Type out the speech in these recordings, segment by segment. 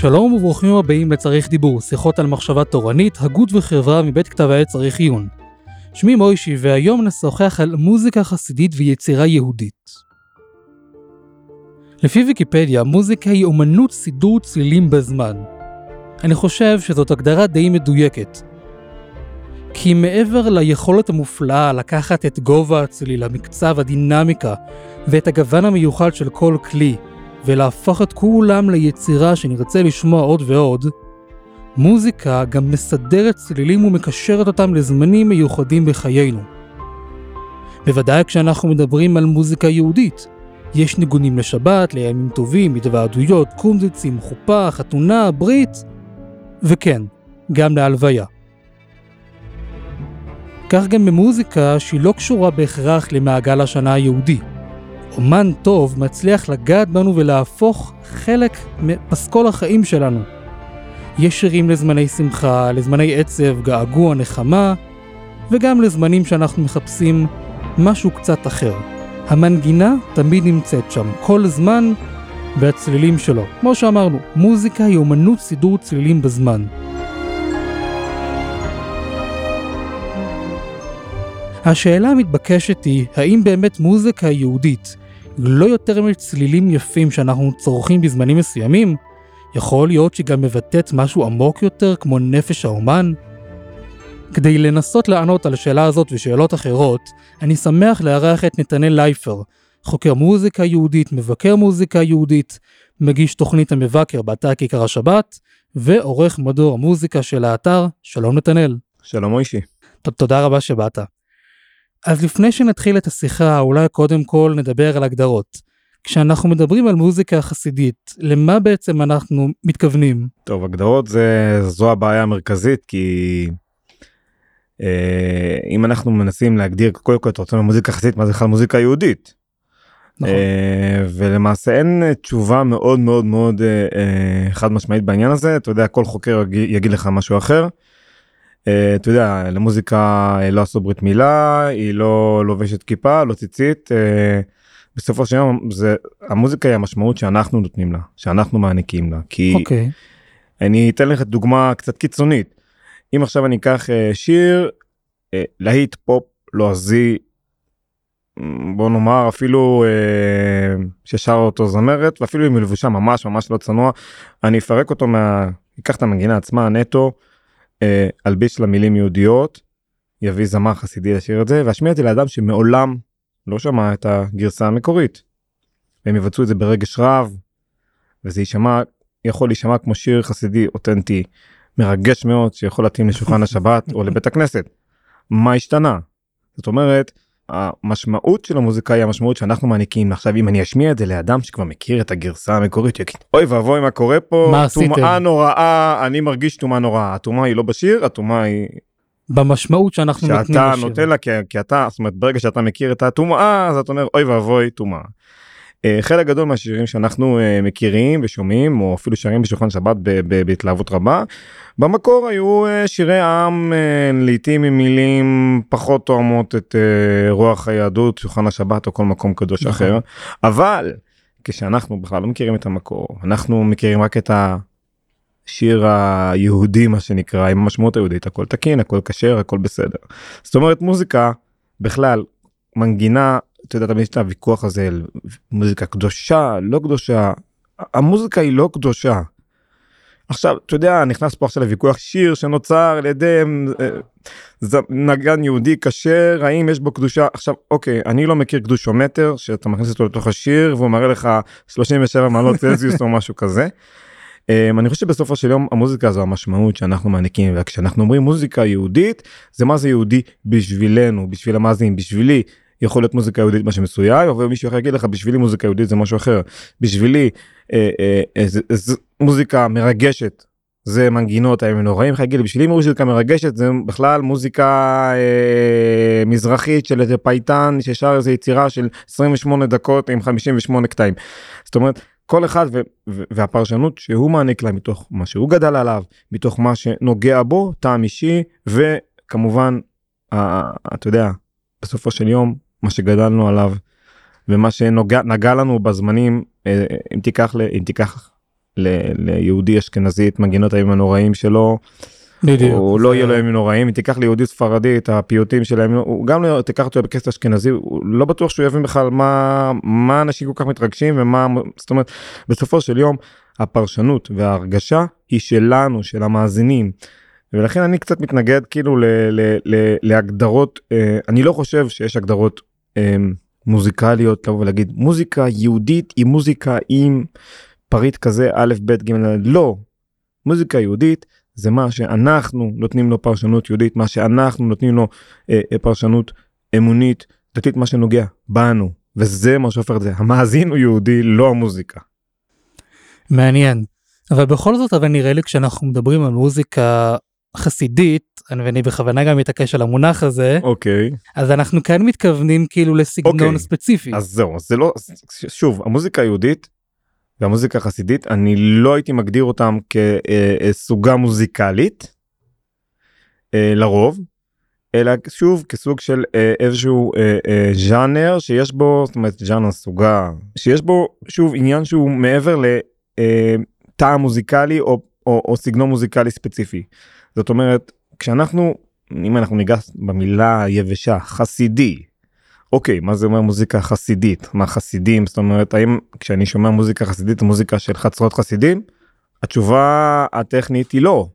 שלום וברוכים הבאים לצריך דיבור, שיחות על מחשבה תורנית, הגות וחברה מבית כתב העת צריך עיון. שמי מוישי והיום נשוחח על מוזיקה חסידית ויצירה יהודית. לפי ויקיפדיה, מוזיקה היא אומנות סידור צלילים בזמן. אני חושב שזאת הגדרה די מדויקת. כי מעבר ליכולת המופלאה לקחת את גובה הצליל, המקצב, הדינמיקה ואת הגוון המיוחד של כל כלי, ולהפוך את כולם ליצירה שנרצה לשמוע עוד ועוד, מוזיקה גם מסדרת צלילים ומקשרת אותם לזמנים מיוחדים בחיינו. בוודאי כשאנחנו מדברים על מוזיקה יהודית. יש ניגונים לשבת, לימים טובים, התוועדויות, קומדיצים, חופה, חתונה, ברית, וכן, גם להלוויה. כך גם במוזיקה שהיא לא קשורה בהכרח למעגל השנה היהודי. אומן טוב מצליח לגעת בנו ולהפוך חלק מפסקול החיים שלנו. יש שירים לזמני שמחה, לזמני עצב, געגוע, נחמה, וגם לזמנים שאנחנו מחפשים משהו קצת אחר. המנגינה תמיד נמצאת שם, כל זמן והצלילים שלו. כמו שאמרנו, מוזיקה היא אומנות סידור צלילים בזמן. השאלה המתבקשת היא, האם באמת מוזיקה יהודית לא יותר מצלילים יפים שאנחנו צורכים בזמנים מסוימים? יכול להיות שהיא גם מבטאת משהו עמוק יותר כמו נפש האומן? כדי לנסות לענות על השאלה הזאת ושאלות אחרות, אני שמח לארח את נתנאל לייפר, חוקר מוזיקה יהודית, מבקר מוזיקה יהודית, מגיש תוכנית המבקר באתר כיכר השבת, ועורך מדור המוזיקה של האתר. שלום נתנאל. שלום מוישי. תודה רבה שבאת. אז לפני שנתחיל את השיחה, אולי קודם כל נדבר על הגדרות. כשאנחנו מדברים על מוזיקה חסידית, למה בעצם אנחנו מתכוונים? טוב, הגדרות זה, זו הבעיה המרכזית, כי אה, אם אנחנו מנסים להגדיר, קודם כל אתה רוצה מוזיקה חסידית, מה זה בכלל מוזיקה יהודית? נכון. אה, ולמעשה אין תשובה מאוד מאוד מאוד אה, אה, חד משמעית בעניין הזה, אתה יודע, כל חוקר יגיד לך משהו אחר. אה, אתה יודע למוזיקה לא עשו ברית מילה היא לא לובשת כיפה לא ציצית אה, בסופו של יום זה המוזיקה היא המשמעות שאנחנו נותנים לה שאנחנו מעניקים לה כי okay. אוקיי. אני אתן לך דוגמה קצת קיצונית אם עכשיו אני אקח אה, שיר להיט פופ לועזי בוא נאמר אפילו אה, ששר אותו זמרת ואפילו אם היא לבושה ממש ממש לא צנוע אני אפרק אותו מה... אקח את המנגינה עצמה נטו אה, אלביש למילים יהודיות, יביא זמר חסידי לשיר את זה, ואשמיע את זה לאדם שמעולם לא שמע את הגרסה המקורית. והם יבצעו את זה ברגש רב, וזה יישמע, יכול להישמע כמו שיר חסידי אותנטי, מרגש מאוד, שיכול להתאים לשולחן השבת או לבית הכנסת. מה השתנה? זאת אומרת, המשמעות של המוזיקה היא המשמעות שאנחנו מעניקים עכשיו אם אני אשמיע את זה לאדם שכבר מכיר את הגרסה המקורית יגיד אוי ואבוי מה קורה פה טומאה נוראה אני מרגיש טומאה נוראה הטומאה היא לא בשיר הטומאה היא. במשמעות שאנחנו נותנים לשיר. שאתה נותן לה כי, כי אתה זאת אומרת ברגע שאתה מכיר את הטומאה אז אתה אומר אוי ואבוי טומאה. אה, חלק גדול מהשירים שאנחנו אה, מכירים ושומעים או אפילו שרים בשולחן שבת בהתלהבות רבה במקור היו אה, שירי עם לעיתים עם מילים פחות תואמות את רוח היהדות שולחן השבת או כל מקום קדוש נכון. אחר אבל כשאנחנו בכלל לא מכירים את המקור אנחנו מכירים רק את השיר היהודי מה שנקרא עם המשמעות היהודית הכל תקין הכל כשר הכל בסדר זאת אומרת מוזיקה בכלל מנגינה אתה יודע תמיד יש את הוויכוח הזה על מוזיקה קדושה לא קדושה המוזיקה היא לא קדושה. עכשיו אתה יודע נכנס פה עכשיו לוויכוח שיר שנוצר על ידי אה, נגן יהודי כשר האם יש בו קדושה עכשיו אוקיי אני לא מכיר קדושומטר שאתה מכניס אותו לתוך השיר והוא מראה לך 37 מעלות צלזיוס או משהו כזה. Um, אני חושב שבסופו של יום המוזיקה זו המשמעות שאנחנו מעניקים וכשאנחנו אומרים מוזיקה יהודית זה מה זה יהודי בשבילנו בשביל המאזינים בשבילי יכול להיות מוזיקה יהודית מה שמסוים אבל מישהו אחר יגיד לך בשבילי מוזיקה יהודית זה משהו אחר בשבילי אה, אה, אה, מוזיקה מרגשת זה מנגינות הימים נוראים לך להגיד בשבילי מוזיקה מרגשת זה בכלל מוזיקה מזרחית של איזה פייטן ששר איזה יצירה של 28 דקות עם 58 קטעים. זאת אומרת כל אחד ו- והפרשנות שהוא מעניק לה מתוך מה שהוא גדל עליו מתוך מה שנוגע בו טעם אישי וכמובן אתה יודע בסופו של יום מה שגדלנו עליו ומה שנגע נגע לנו בזמנים אה, אם תיקח אם תיקח ל- ליהודי אשכנזי את מנגינות הימים הנוראים שלו, בדיוק. הוא לא יהיה לו ימים נוראים, אם תיקח ליהודי ספרדי את הפיוטים שלהם, הוא גם לא תיקח אותו בקסט אשכנזי, הוא לא בטוח שהוא יבין בכלל מה, מה אנשים כל כך מתרגשים ומה, זאת אומרת, בסופו של יום הפרשנות וההרגשה היא שלנו, של המאזינים. ולכן אני קצת מתנגד כאילו ל, ל, ל, להגדרות, אה, אני לא חושב שיש הגדרות מוזיקליות לבוא ולהגיד מוזיקה יהודית היא מוזיקה עם פריט כזה א' ב' ג' לא. מוזיקה יהודית זה מה שאנחנו נותנים לו פרשנות יהודית, מה שאנחנו נותנים לו אה, אה, פרשנות אמונית, דתית, מה שנוגע בנו, וזה מה שהופך את זה. המאזין הוא יהודי, לא המוזיקה. מעניין. אבל בכל זאת, אבל נראה לי כשאנחנו מדברים על מוזיקה חסידית, ואני בכוונה גם מתעקש על המונח הזה, אוקיי. אז אנחנו כאן מתכוונים כאילו לסגנון אוקיי. ספציפי. אז זהו, זה לא, שוב, המוזיקה היהודית והמוזיקה החסידית, אני לא הייתי מגדיר אותם כסוגה מוזיקלית, אה, לרוב, אלא שוב כסוג של אה, איזשהו אה, אה, ז'אנר שיש בו, זאת אומרת ז'אנר סוגה, שיש בו שוב עניין שהוא מעבר לטעם מוזיקלי או, או, או סגנון מוזיקלי ספציפי. זאת אומרת, כשאנחנו, אם אנחנו ניגש במילה היבשה, חסידי, אוקיי, מה זה אומר מוזיקה חסידית? מה חסידים? זאת אומרת, האם כשאני שומע מוזיקה חסידית, מוזיקה של חצרות חסידים? התשובה הטכנית היא לא.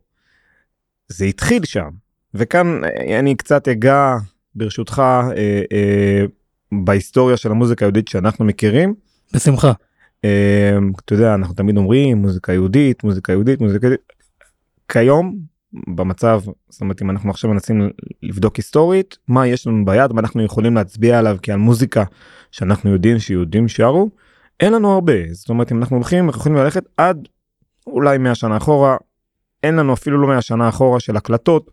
זה התחיל שם. וכאן אה, אני קצת אגע, ברשותך, אה, אה, בהיסטוריה של המוזיקה היהודית שאנחנו מכירים. בשמחה. אה, אתה יודע, אנחנו תמיד אומרים מוזיקה יהודית, מוזיקה יהודית, מוזיקה יהודית. כיום, במצב, זאת אומרת, אם אנחנו עכשיו מנסים לבדוק היסטורית, מה יש לנו ביד, מה אנחנו יכולים להצביע עליו כעל מוזיקה שאנחנו יודעים שיהודים שרו, אין לנו הרבה. זאת אומרת, אם אנחנו הולכים, אנחנו יכולים ללכת עד אולי 100 שנה אחורה, אין לנו אפילו לא 100 שנה אחורה של הקלטות,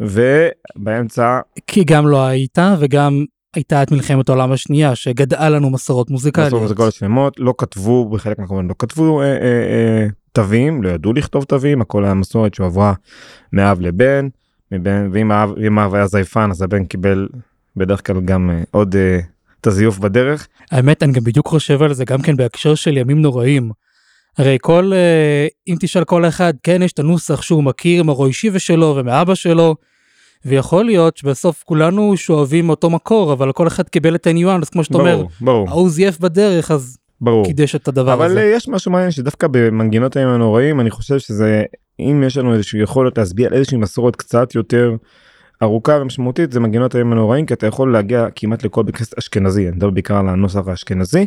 ובאמצע כי גם לא היית וגם הייתה את מלחמת העולם השנייה שגדעה לנו מסורות מוזיקליות. מסורת מוזיקליות שלמות לא כתבו בחלק מהקומות לא כתבו אה, אה, אה, תווים לא ידעו לכתוב תווים הכל היה מסורת שהועברה מאב לבן מבן ואם האב אם האב היה זייפן אז הבן קיבל בדרך כלל גם אה, עוד אה, את הזיוף בדרך האמת אני גם בדיוק חושב על זה גם כן בהקשר של ימים נוראים. הרי כל אה, אם תשאל כל אחד כן יש את הנוסח שהוא מכיר מהרוישיבה שלו ומאבא שלו. ויכול להיות שבסוף כולנו שואבים אותו מקור אבל כל אחד קיבל את הניואנס כמו שאתה אומר ההוא זייף בדרך אז ברור. קידש את הדבר אבל הזה. אה, יש משהו מעניין שדווקא במנגינות הימים הנוראים אני חושב שזה אם יש לנו איזושהי יכולת להצביע על איזושהי מסורת קצת יותר ארוכה ומשמעותית זה מנגינות הימים הנוראים כי אתה יכול להגיע כמעט לכל בקסט אשכנזי. אני מדבר בעיקר על הנוסח האשכנזי.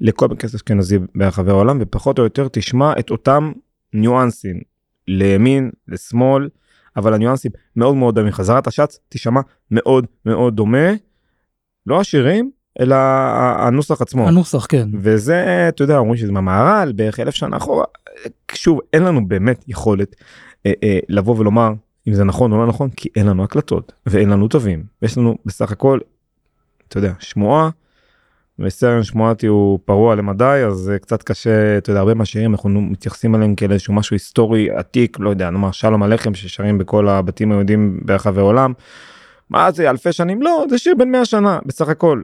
לכל בקסט אשכנזי ברחבי העולם ופחות או יותר תשמע את אותם ניואנסים. לימין לשמאל אבל הניואנסים מאוד מאוד דומים. חזרת השץ תישמע מאוד מאוד דומה. לא השירים אלא הנוסח עצמו. הנוסח כן. וזה אתה יודע אומרים שזה מהמהר"ל בערך אלף שנה אחורה שוב אין לנו באמת יכולת אה, אה, לבוא ולומר אם זה נכון או לא נכון כי אין לנו הקלטות ואין לנו תווים יש לנו בסך הכל אתה יודע שמועה. וסרן שמועתי הוא פרוע למדי אז זה קצת קשה אתה יודע הרבה מהשירים אנחנו מתייחסים אליהם כאל איזשהו משהו היסטורי עתיק לא יודע נאמר שלום עליכם ששרים בכל הבתים היהודים ברחבי העולם. מה זה אלפי שנים לא זה שיר בן 100 שנה בסך הכל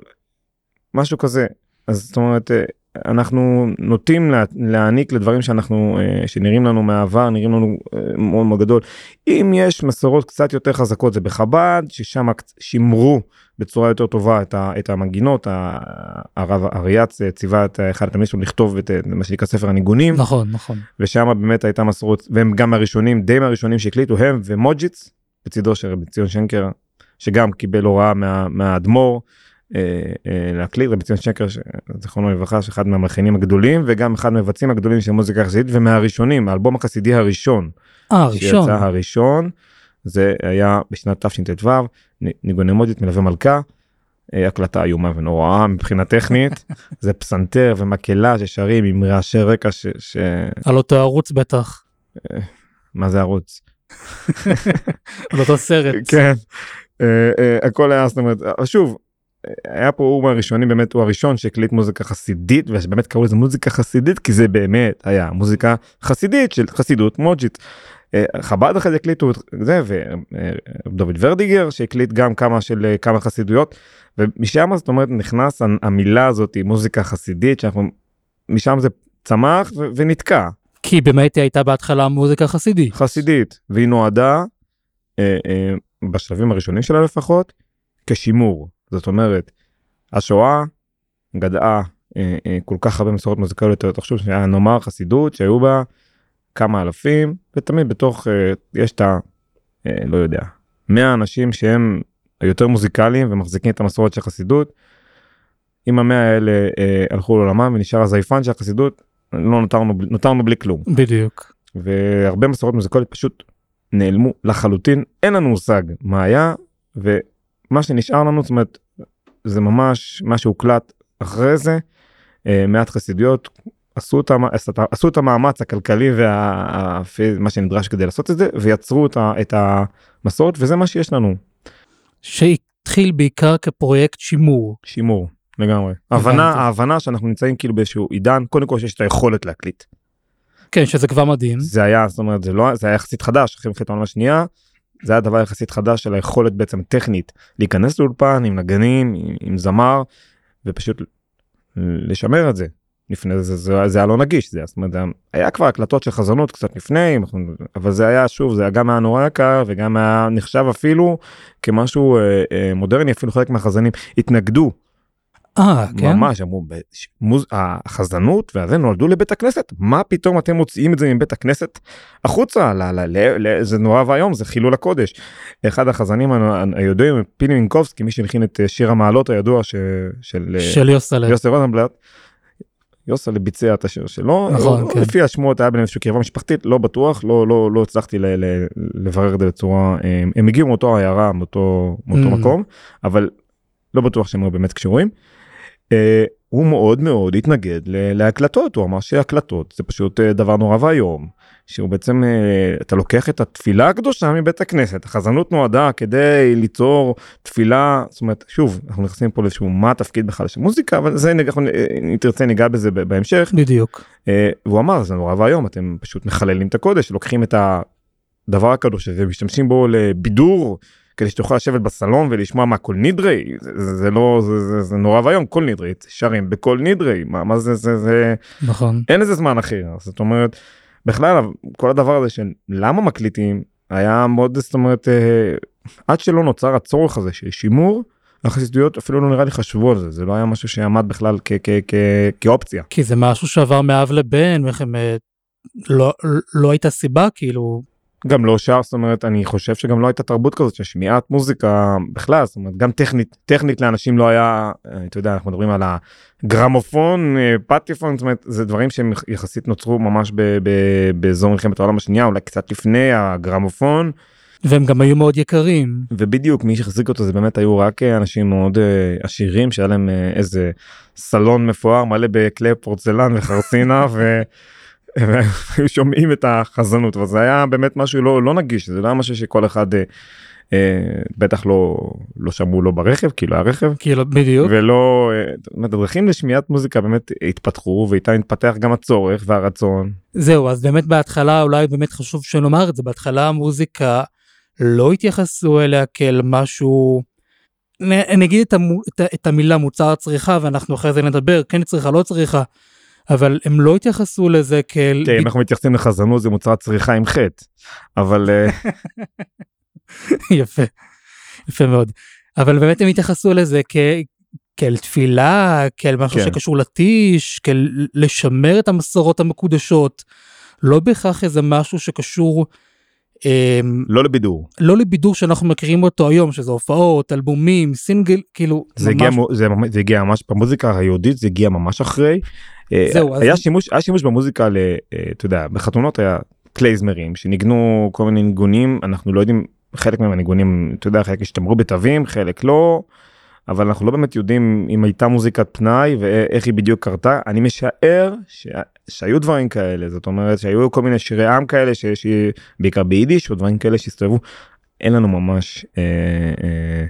משהו כזה. אז זאת אומרת אה, אנחנו נוטים לה, להעניק לדברים שאנחנו אה, שנראים לנו מהעבר נראים לנו אה, מאוד מאוד גדול. אם יש מסורות קצת יותר חזקות זה בחב"ד ששם שימרו בצורה יותר טובה את, ה, את המנגינות הרב אריאץ ציווה את אחד התלמידים שלו לכתוב את מה שנקרא ספר הניגונים. נכון נכון. ושם באמת הייתה מסורות והם גם הראשונים די מהראשונים שהקליטו הם ומוג'יץ בצידו של רבי ציון שנקר שגם קיבל הוראה מה, מהאדמו"ר. אה, להקליט רבי ציון שנקר ש- זיכרונו לברכה שאחד מהמלחינים הגדולים וגם אחד מהמבצעים הגדולים של מוזיקה חסידית ומהראשונים האלבום החסידי הראשון אה הראשון. שיצא הראשון זה היה בשנת תשט"ו ניגוני מוג'יץ מלווה מלכה. אה, הקלטה איומה ונוראה מבחינה טכנית זה פסנתר ומקהלה ששרים עם רעשי רקע ש... ש... על אותו ערוץ בטח. מה זה ערוץ על אותו סרט. כן אה, אה, הכל היה זאת אומרת שוב אה, היה פה הוא מהראשונים באמת הוא הראשון שהקליט מוזיקה חסידית ושבאמת קראו לזה מוזיקה חסידית כי זה באמת היה מוזיקה חסידית של חסידות מוג'ית. אה, חב"ד אחרי זה הקליטו את זה ודוד ורדיגר שהקליט גם כמה של אה, כמה חסידויות ומשם זאת אומרת נכנס המילה הזאת מוזיקה חסידית שאנחנו משם זה צמח ו- ונתקע. כי באמת היא הייתה בהתחלה מוזיקה חסידית. חסידית, והיא נועדה, אה, אה, בשלבים הראשונים שלה לפחות, כשימור. זאת אומרת, השואה גדעה אה, אה, כל כך הרבה מסורות מוזיקליות, תחשוב שהיה נאמר חסידות שהיו בה כמה אלפים, ותמיד בתוך, אה, יש את ה... אה, לא יודע, 100 אנשים שהם היותר מוזיקליים ומחזיקים את המסורת של החסידות. אם המאה האלה אה, הלכו לעולמם ונשאר הזייפן של החסידות, לא נותרנו, נותרנו בלי כלום. בדיוק. והרבה מסורות מוזיקליות פשוט נעלמו לחלוטין אין לנו מושג מה היה ומה שנשאר לנו זאת אומרת זה ממש מה שהוקלט אחרי זה אה, מעט חסידיות עשו את, המ... עשו את המאמץ הכלכלי ומה שנדרש כדי לעשות את זה ויצרו. את המסורת וזה מה שיש לנו. שהתחיל בעיקר כפרויקט שימור. שימור לגמרי. הבנה ההבנה שאנחנו נמצאים כאילו באיזשהו עידן קודם כל שיש את היכולת להקליט. כן שזה כבר מדהים. זה היה זאת אומרת זה לא זה היה יחסית חדש אחרי מלחמת העולם השנייה. זה היה דבר יחסית חדש של היכולת בעצם טכנית להיכנס לאולפן עם נגנים עם, עם זמר ופשוט לשמר את זה. לפני זה זה, זה היה לא נגיש זה זאת אומרת היה כבר הקלטות של חזנות קצת לפני אבל זה היה שוב זה היה גם היה נורא יקר וגם היה נחשב אפילו כמשהו אה, אה, מודרני אפילו חלק מהחזנים התנגדו אה, כן? ממש אמרו, מוז... החזנות והזה נולדו לבית הכנסת, מה פתאום אתם מוציאים את זה מבית הכנסת החוצה, ל... ל... ל... ל... זה נורא ואיום, זה חילול הקודש. אחד החזנים הידועים, פיני מינקובסקי, מי שהלחין את שיר המעלות הידוע ש... של... של יוסלה. יוסי רוזנבלט. יוסלה ביצע את השיר שלו, נכון, כן. לפי השמועות היה ביניהם איזושהי קרבה משפחתית, לא בטוח, לא, לא, לא הצלחתי ל... ל... לברר את זה בצורה, הם, הם הגיעו מאותו עיירה, מאותו, מאותו mm. מקום, אבל לא בטוח שהם היו באמת קשורים. אה, הוא מאוד מאוד התנגד להקלטות הוא אמר שהקלטות זה פשוט אה, דבר נורא ואיום שהוא בעצם אה, אתה לוקח את התפילה הקדושה מבית הכנסת החזנות נועדה כדי ליצור תפילה זאת אומרת שוב אנחנו נכנסים פה לאיזשהו מה התפקיד בכלל של מוזיקה אבל זה אם תרצה ניגע בזה בהמשך. בדיוק. והוא אמר זה נורא ואיום אתם פשוט מחללים את הקודש לוקחים את הדבר הקדוש הזה ומשתמשים בו לבידור כדי שתוכל לשבת בסלון ולשמוע מה כל נידרי זה, זה, זה לא זה, זה, זה נורא ואיום כל נידרי שרים בכל נידרי מה, מה זה זה זה נכון אין איזה זמן אחר זאת אומרת בכלל כל הדבר הזה של למה מקליטים היה מאוד זאת אומרת אה, עד שלא נוצר הצורך הזה של שימור. החסידויות אפילו לא נראה לי חשבו על זה זה לא היה משהו שעמד בכלל כ- כ- כ- כאופציה כי זה משהו שעבר מאב לבן וכם אה, לא לא הייתה סיבה כאילו גם לא שר זאת אומרת אני חושב שגם לא הייתה תרבות כזאת של שמיעת מוזיקה בכלל זאת אומרת גם טכנית טכנית לאנשים לא היה אתה יודע אנחנו מדברים על הגרמופון פטיפון זאת אומרת זה דברים שהם יחסית נוצרו ממש באזור מלחמת העולם השנייה אולי קצת לפני הגרמופון. והם גם היו מאוד יקרים ובדיוק מי שהחזיק אותו זה באמת היו רק אנשים מאוד עשירים שהיה להם איזה סלון מפואר מלא בכלי פורצלן וחרסינה ו... והיו שומעים את החזנות וזה היה באמת משהו לא לא נגיש זה לא היה משהו שכל אחד אה, אה, בטח לא לא שמעו לו ברכב כאילו הרכב כאילו בדיוק ולא אה, הדרכים לשמיעת מוזיקה באמת התפתחו ואיתה התפתח גם הצורך והרצון. זהו אז באמת בהתחלה אולי באמת חשוב שנאמר את זה בהתחלה המוזיקה לא התייחסו אליה כאל משהו. נגיד את, המו, את, את המילה מוצר צריכה ואנחנו אחרי זה נדבר כן צריכה לא צריכה אבל הם לא התייחסו לזה כאל... כן, אנחנו מתייחסים לחזנות זה מוצר צריכה עם חטא, אבל... אה, יפה, יפה מאוד. אבל באמת הם התייחסו לזה כ... כאל תפילה, כאל משהו כן. שקשור לטיש, כאל לשמר את המסורות המקודשות. לא בהכרח איזה משהו שקשור... אמ, לא לבידור. לא לבידור שאנחנו מכירים אותו היום, שזה הופעות, אלבומים, סינגל, כאילו... זה, ממש... הגיע, זה, זה הגיע ממש במוזיקה היהודית, זה הגיע ממש אחרי. אה, זהו, היה אז... שימוש היה שימוש במוזיקה ל... אה, אתה יודע בחתונות היה קלייזמרים שניגנו כל מיני ניגונים אנחנו לא יודעים חלק מהם הניגונים אתה יודע חלק השתמרו בתווים חלק לא. אבל אנחנו לא באמת יודעים אם הייתה מוזיקת פנאי ואיך היא בדיוק קרתה. אני משער ש... שהיו דברים כאלה זאת אומרת שהיו כל מיני שירי עם כאלה שיש בעיקר ביידיש או דברים כאלה שהסתובבו. אין לנו ממש אה, אה,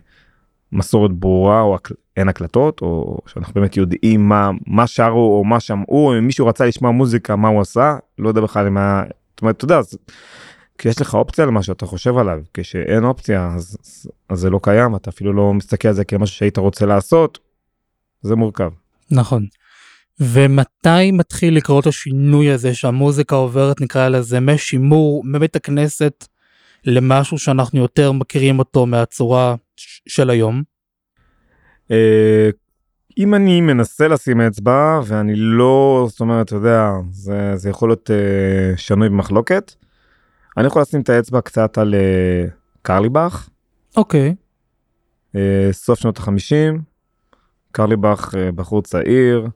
מסורת ברורה או אין הקלטות או שאנחנו באמת יודעים מה מה שרו או מה שמעו. אם מישהו רצה לשמוע מוזיקה מה הוא עשה? לא יודע בכלל מה זאת אומרת אתה יודע כשיש לך אופציה למה שאתה חושב עליו כשאין אופציה אז, אז זה לא קיים אתה אפילו לא מסתכל על זה כמשהו שהיית רוצה לעשות זה מורכב. נכון. ומתי מתחיל לקרות השינוי הזה שהמוזיקה עוברת נקרא לזה משימור מבית הכנסת למשהו שאנחנו יותר מכירים אותו מהצורה של היום? אה, אם אני מנסה לשים אצבע ואני לא זאת אומרת אתה יודע זה זה יכול להיות אה, שנוי במחלוקת. אני יכול לשים את האצבע קצת על אה, קרליבך אוקיי, אה, סוף שנות החמישים. קרליבך אה, בחור צעיר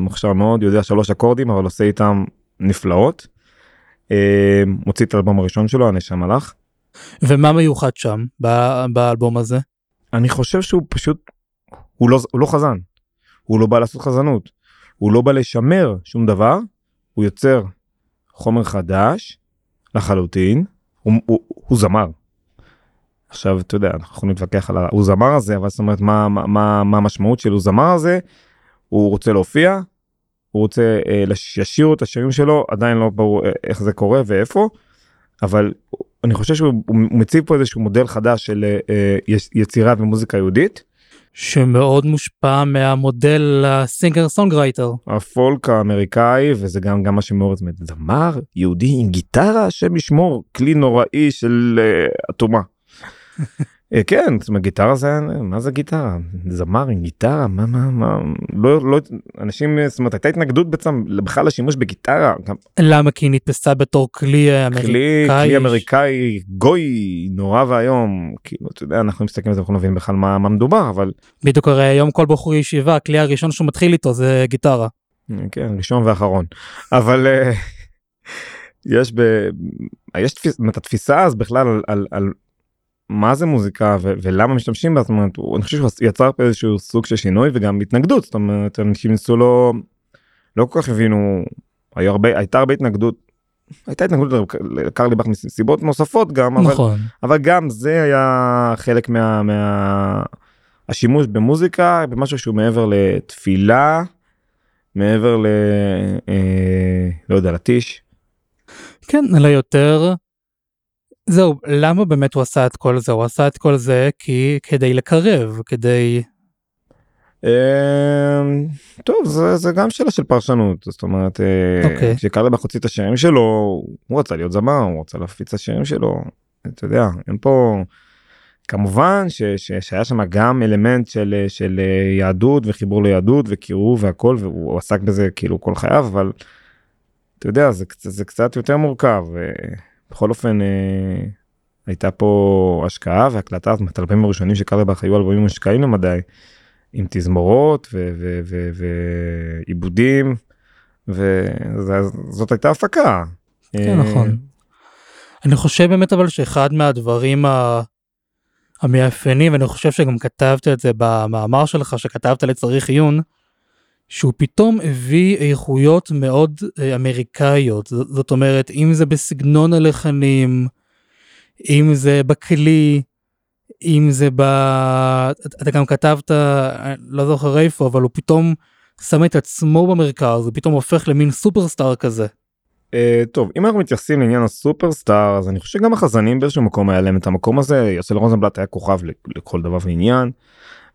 מוכשר מאוד יודע שלוש אקורדים אבל עושה איתם נפלאות. מוציא את האלבום הראשון שלו הנשם הלך. ומה מיוחד שם באלבום הזה? אני חושב שהוא פשוט הוא לא הוא לא חזן הוא לא בא לעשות חזנות הוא לא בא לשמר שום דבר הוא יוצר חומר חדש לחלוטין הוא, הוא, הוא זמר. עכשיו אתה יודע אנחנו יכולים להתווכח על הוא זמר הזה אבל זאת אומרת מה מה מה, המשמעות של הוא זמר הזה הוא רוצה להופיע הוא רוצה אה, שישירו את השירים שלו עדיין לא ברור אה, איך זה קורה ואיפה אבל אני חושב שהוא הוא מציב פה איזשהו מודל חדש של אה, אה, יצירה ומוזיקה יהודית. שמאוד מושפע מהמודל ה singer songwriter. הפולק האמריקאי וזה גם גם מה שמעורר את זה זמר יהודי עם גיטרה השם ישמור כלי נוראי של אה, אטומה. אה, כן זאת אומרת גיטרה זה מה זה גיטרה זמר עם גיטרה מה מה מה לא לא אנשים זאת אומרת הייתה התנגדות בעצם בכלל לשימוש בגיטרה למה? כי היא נתפסה בתור כלי כלי אמריקאי. כלי אמריקאי גוי נורא ואיום כאילו אתה יודע אנחנו מסתכלים על זה אנחנו לא מבינים בכלל מה מה מדובר אבל בדיוק הרי היום כל בחור ישיבה הכלי הראשון שהוא מתחיל איתו זה גיטרה. כן ראשון ואחרון אבל אה, יש ב... יש תפיס... אומרת, התפיסה אז בכלל על, על, על מה זה מוזיקה ו... ולמה משתמשים בה זאת אומרת הוא- אני חושב שהוא יצר פה איזשהו סוג של שינוי וגם התנגדות זאת אומרת אנשים ניסו לא לא כל כך הבינו היו הרבה הייתה הרבה התנגדות. הייתה התנגדות לקרליבך מסיבות נוספות גם אבל נכון. אבל גם זה היה חלק מה, מה... השימוש במוזיקה במשהו שהוא מעבר לתפילה מעבר ל... אה, לא יודע לטיש. כן אלא יותר. זהו למה באמת הוא עשה את כל זה הוא עשה את כל זה כי כדי לקרב כדי אה, טוב זה, זה גם שאלה של פרשנות זאת אומרת אה, אוקיי. כשקרליבך הוציא את השירים שלו הוא רצה להיות זמר הוא רצה להפיץ את השירים שלו אתה יודע אין פה כמובן ש, ש, שהיה שם גם אלמנט של של אה, יהדות וחיבור ליהדות וקירוב והכל והוא עסק בזה כאילו כל חייו אבל אתה יודע זה, זה קצת יותר מורכב אה, בכל אופן אה, הייתה פה השקעה והקלטה זאת אומרת האלבומים הראשונים של קרליבך היו אלבומים מושקעים למדי עם תזמורות ועיבודים וזאת הייתה הפקה. כן, אה, נכון. אני חושב באמת אבל שאחד מהדברים ה... המאפיינים ואני חושב שגם כתבת את זה במאמר שלך שכתבת לצריך עיון שהוא פתאום הביא איכויות מאוד אה, אמריקאיות זאת אומרת אם זה בסגנון הלחנים אם זה בכלי אם זה ב... אתה גם כתבת לא זוכר איפה אבל הוא פתאום שם את עצמו במרכז הוא פתאום הופך למין סופרסטאר כזה. אה, טוב אם אנחנו מתייחסים לעניין הסופרסטאר אז אני חושב שגם החזנים באיזשהו מקום היה להם את המקום הזה יוסל רוזנבלט היה כוכב לכל דבר ועניין.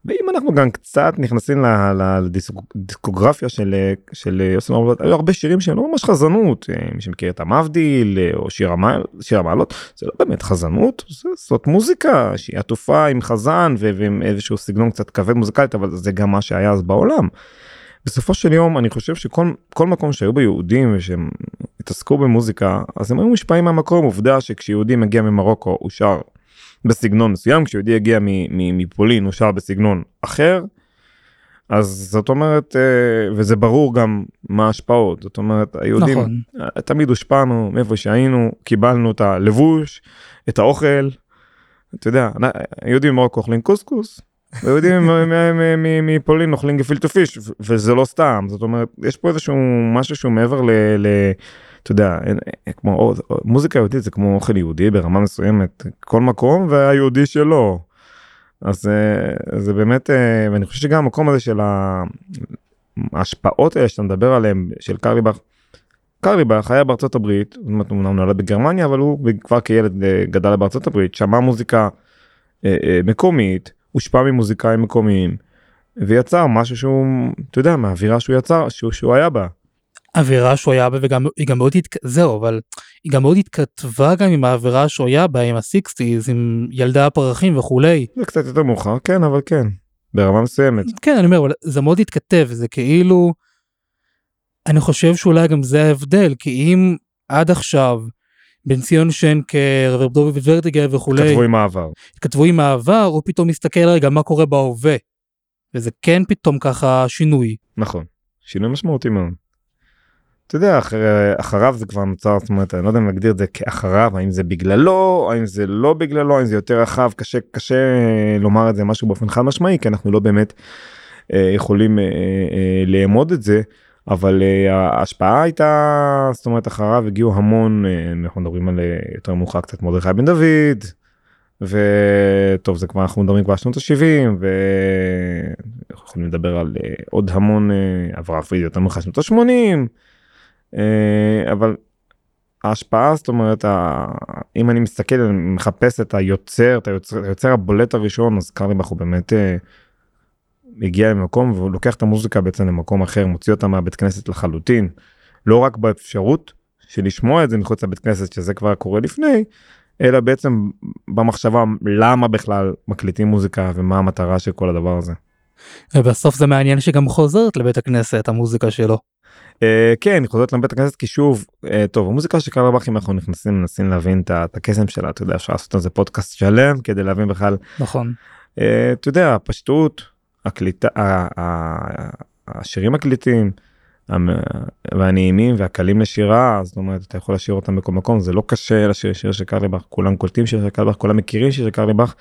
ואם אנחנו גם קצת נכנסים לדיסקוגרפיה של של אה, יוסל רוזנבלט היו הרבה שירים שהם לא ממש חזנות אה, מי שמכיר את המבדיל אה, או שיר המעל- שיר המעלות זה לא באמת חזנות זה, זאת מוזיקה שהיא עטופה עם חזן ועם איזשהו סגנון קצת כבד מוזיקלית אבל זה גם מה שהיה אז בעולם. בסופו של יום אני חושב שכל כל מקום שהיו בו יהודים ושהם התעסקו במוזיקה אז הם היו מושפעים מהמקום עובדה שכשיהודי מגיע ממרוקו הוא שר בסגנון מסוים כשיהודי הגיע מפולין הוא שר בסגנון אחר. אז זאת אומרת אה, וזה ברור גם מה ההשפעות זאת אומרת היהודים נכון. אה, תמיד הושפענו מאיפה שהיינו קיבלנו את הלבוש את האוכל. אתה יודע היהודים ממרוקו אוכלים קוסקוס. ויהודים מפולין אוכלים גפילטו פיש וזה לא סתם זאת אומרת יש פה איזשהו משהו שהוא מעבר ל... ל אתה יודע אין- כמו או- מוזיקה יהודית זה כמו אוכל יהודי ברמה מסוימת כל מקום והיהודי שלו. אז אה, זה באמת אה, ואני חושב שגם המקום הזה של ההשפעות האלה שאתה מדבר עליהם של קרליבך. קרליבך היה בארצות הברית, זאת אומרת, הוא נולד בגרמניה אבל הוא כבר כילד אה, גדל בארצות הברית שמע מוזיקה אה, אה, מקומית הושפע ממוזיקאים מקומיים ויצר משהו שהוא, אתה יודע, מהאווירה שהוא יצר, שהוא, שהוא היה בה. אווירה שהוא היה בה וגם היא גם מאוד התק... זהו אבל היא גם מאוד התכתבה גם עם האווירה שהוא היה בה עם הסיקסטיז עם ילדי הפרחים וכולי. זה קצת יותר מאוחר, כן, אבל כן, ברמה מסוימת. כן אני אומר אבל זה מאוד התכתב זה כאילו. אני חושב שאולי גם זה ההבדל כי אם עד עכשיו בן ציון שנקר ודובי ורטיגר וכולי כתבו עם העבר. כתבו עם העבר הוא פתאום מסתכל רגע מה קורה בהווה. וזה כן פתאום ככה שינוי. נכון, שינוי משמעותי מאוד. אתה יודע, אחר, אחריו זה כבר נוצר, זאת אומרת, אני לא יודע אם להגדיר את זה כאחריו, האם זה בגללו, האם זה לא בגללו, האם זה יותר רחב, קשה, קשה לומר את זה משהו באופן חד משמעי, כי אנחנו לא באמת אה, יכולים אה, אה, לאמוד את זה, אבל אה, ההשפעה הייתה, זאת אומרת, אחריו הגיעו המון, אה, אנחנו מדברים על אה, יותר מאוחר קצת מרדכי בן דוד, וטוב זה כבר אנחנו מדברים כבר שנות ה-70 ויכולים לדבר על uh, עוד המון uh, עברה אפילו יותר מאוחר שנות ה-80 uh, אבל ההשפעה זאת אומרת. אם אני מסתכל אני מחפש את היוצר את היוצר, היוצר הבולט הראשון אז קרליבך הוא באמת uh, הגיע למקום והוא לוקח את המוזיקה בעצם למקום אחר מוציא אותה מהבית כנסת לחלוטין לא רק באפשרות של לשמוע את זה מחוץ לבית כנסת שזה כבר קורה לפני אלא בעצם במחשבה למה בכלל מקליטים מוזיקה ומה המטרה של כל הדבר הזה. ובסוף זה מעניין שגם חוזרת לבית הכנסת המוזיקה שלו. Uh, כן היא חוזרת לבית הכנסת כי שוב uh, טוב המוזיקה של קרל אם אנחנו נכנסים מנסים להבין את הקסם שלה אתה יודע אפשר לעשות על זה פודקאסט שלם כדי להבין בכלל. נכון. uh, אתה יודע הפשטות הקליטה השירים הקליטים והנעימים והקלים לשירה זאת אומרת אתה יכול לשיר אותם בכל מקום זה לא קשה לשיר שיר של קרליבך כולם קולטים שיר של קרליבך כולם מכירים שיר של קרליבך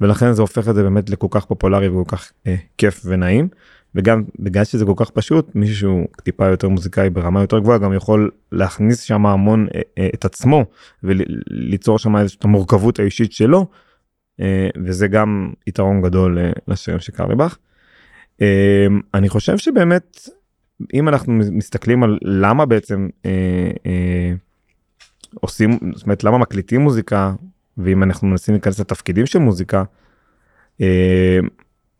ולכן זה הופך את זה באמת לכל כך פופולרי וכל כך אה, כיף ונעים וגם בגלל שזה כל כך פשוט מישהו טיפה יותר מוזיקאי ברמה יותר גבוהה גם יכול להכניס שם המון אה, אה, את עצמו וליצור שם את המורכבות האישית שלו אה, וזה גם יתרון גדול לשירים של קרליבך. אה, אני חושב שבאמת אם אנחנו מסתכלים על למה בעצם עושים, זאת אומרת למה מקליטים מוזיקה, ואם אנחנו מנסים להיכנס לתפקידים של מוזיקה,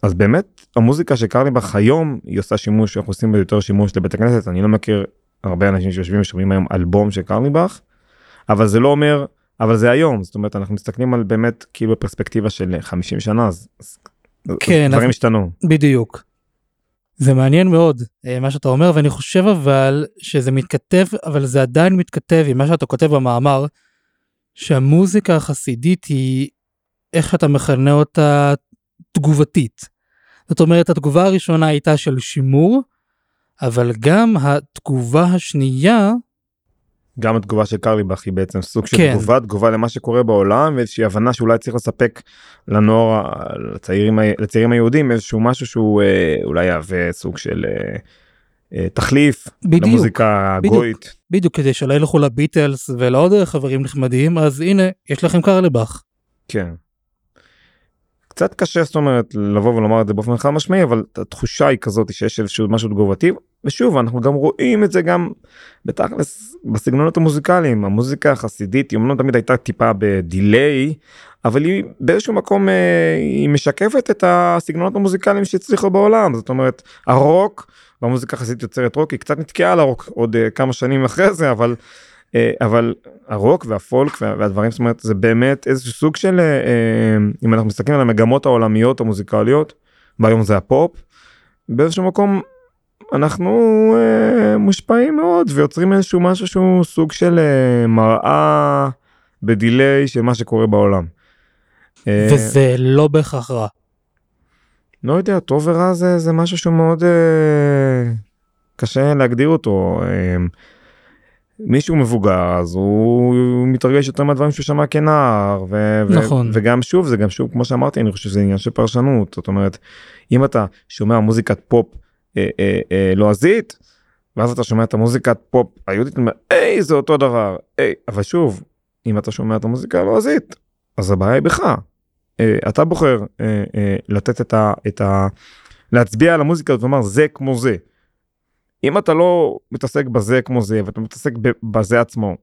אז באמת המוזיקה של קרליבך היום היא עושה שימוש, אנחנו עושים יותר שימוש לבית הכנסת, אני לא מכיר הרבה אנשים שיושבים ושומעים היום אלבום של קרליבך, אבל זה לא אומר, אבל זה היום, זאת אומרת אנחנו מסתכלים על באמת כאילו בפרספקטיבה של 50 שנה, אז, כן, דברים השתנו. בדיוק. זה מעניין מאוד אה, מה שאתה אומר ואני חושב אבל שזה מתכתב אבל זה עדיין מתכתב עם מה שאתה כותב במאמר שהמוזיקה החסידית היא איך שאתה מכנה אותה תגובתית. זאת אומרת התגובה הראשונה הייתה של שימור אבל גם התגובה השנייה גם התגובה של קרליבך היא בעצם סוג של כן. תגובה תגובה למה שקורה בעולם ואיזושהי הבנה שאולי צריך לספק לנוער לצעירים לצעירים היהודים איזשהו משהו שהוא אה, אולי יהווה סוג של אה, אה, תחליף בדיוק למוזיקה בדיוק. הגויית. בדיוק כדי שלא ילכו לביטלס ולעוד חברים נחמדים אז הנה יש לכם קרליבך. כן. קצת קשה זאת אומרת לבוא ולומר את זה באופן חד משמעי אבל התחושה היא כזאת שיש איזשהו משהו תגובתי. ושוב אנחנו גם רואים את זה גם בתכלס בסגנונות המוזיקליים. המוזיקה החסידית היא אמנם תמיד הייתה טיפה בדיליי אבל היא באיזשהו מקום אה, היא משקפת את הסגנונות המוזיקליים שהצליחו בעולם. זאת אומרת הרוק והמוזיקה החסידית יוצרת רוק היא קצת נתקעה על הרוק עוד אה, כמה שנים אחרי זה אבל אבל הרוק והפולק וה- והדברים זאת אומרת זה באמת איזשהו סוג של אה, אה, אם אנחנו מסתכלים על המגמות העולמיות המוזיקליות והיום זה הפופ באיזשהו מקום אנחנו אה, מושפעים מאוד ויוצרים איזשהו משהו שהוא סוג של אה, מראה בדיליי של מה שקורה בעולם. אה, וזה לא בהכרח רע. לא יודע טוב ורע זה זה משהו שהוא מאוד אה, קשה להגדיר אותו. אה, מישהו מבוגר אז הוא, מתרגש יותר מהדברים שהוא שמע כנער ו- ו- נכון. וגם שוב זה גם שוב כמו שאמרתי אני חושב שזה עניין של פרשנות זאת אומרת אם אתה שומע מוזיקת פופ אה, אה, אה, לועזית ואז אתה שומע את המוזיקת פופ היהודית היי זה אותו דבר היי אבל שוב אם אתה שומע את המוזיקה הלועזית אז הבעיה היא בך. אה, אתה בוחר אה, אה, לתת את ה... את ה... להצביע על המוזיקה ולומר זה כמו זה. אם אתה לא מתעסק בזה כמו זה ואתה מתעסק בזה עצמו.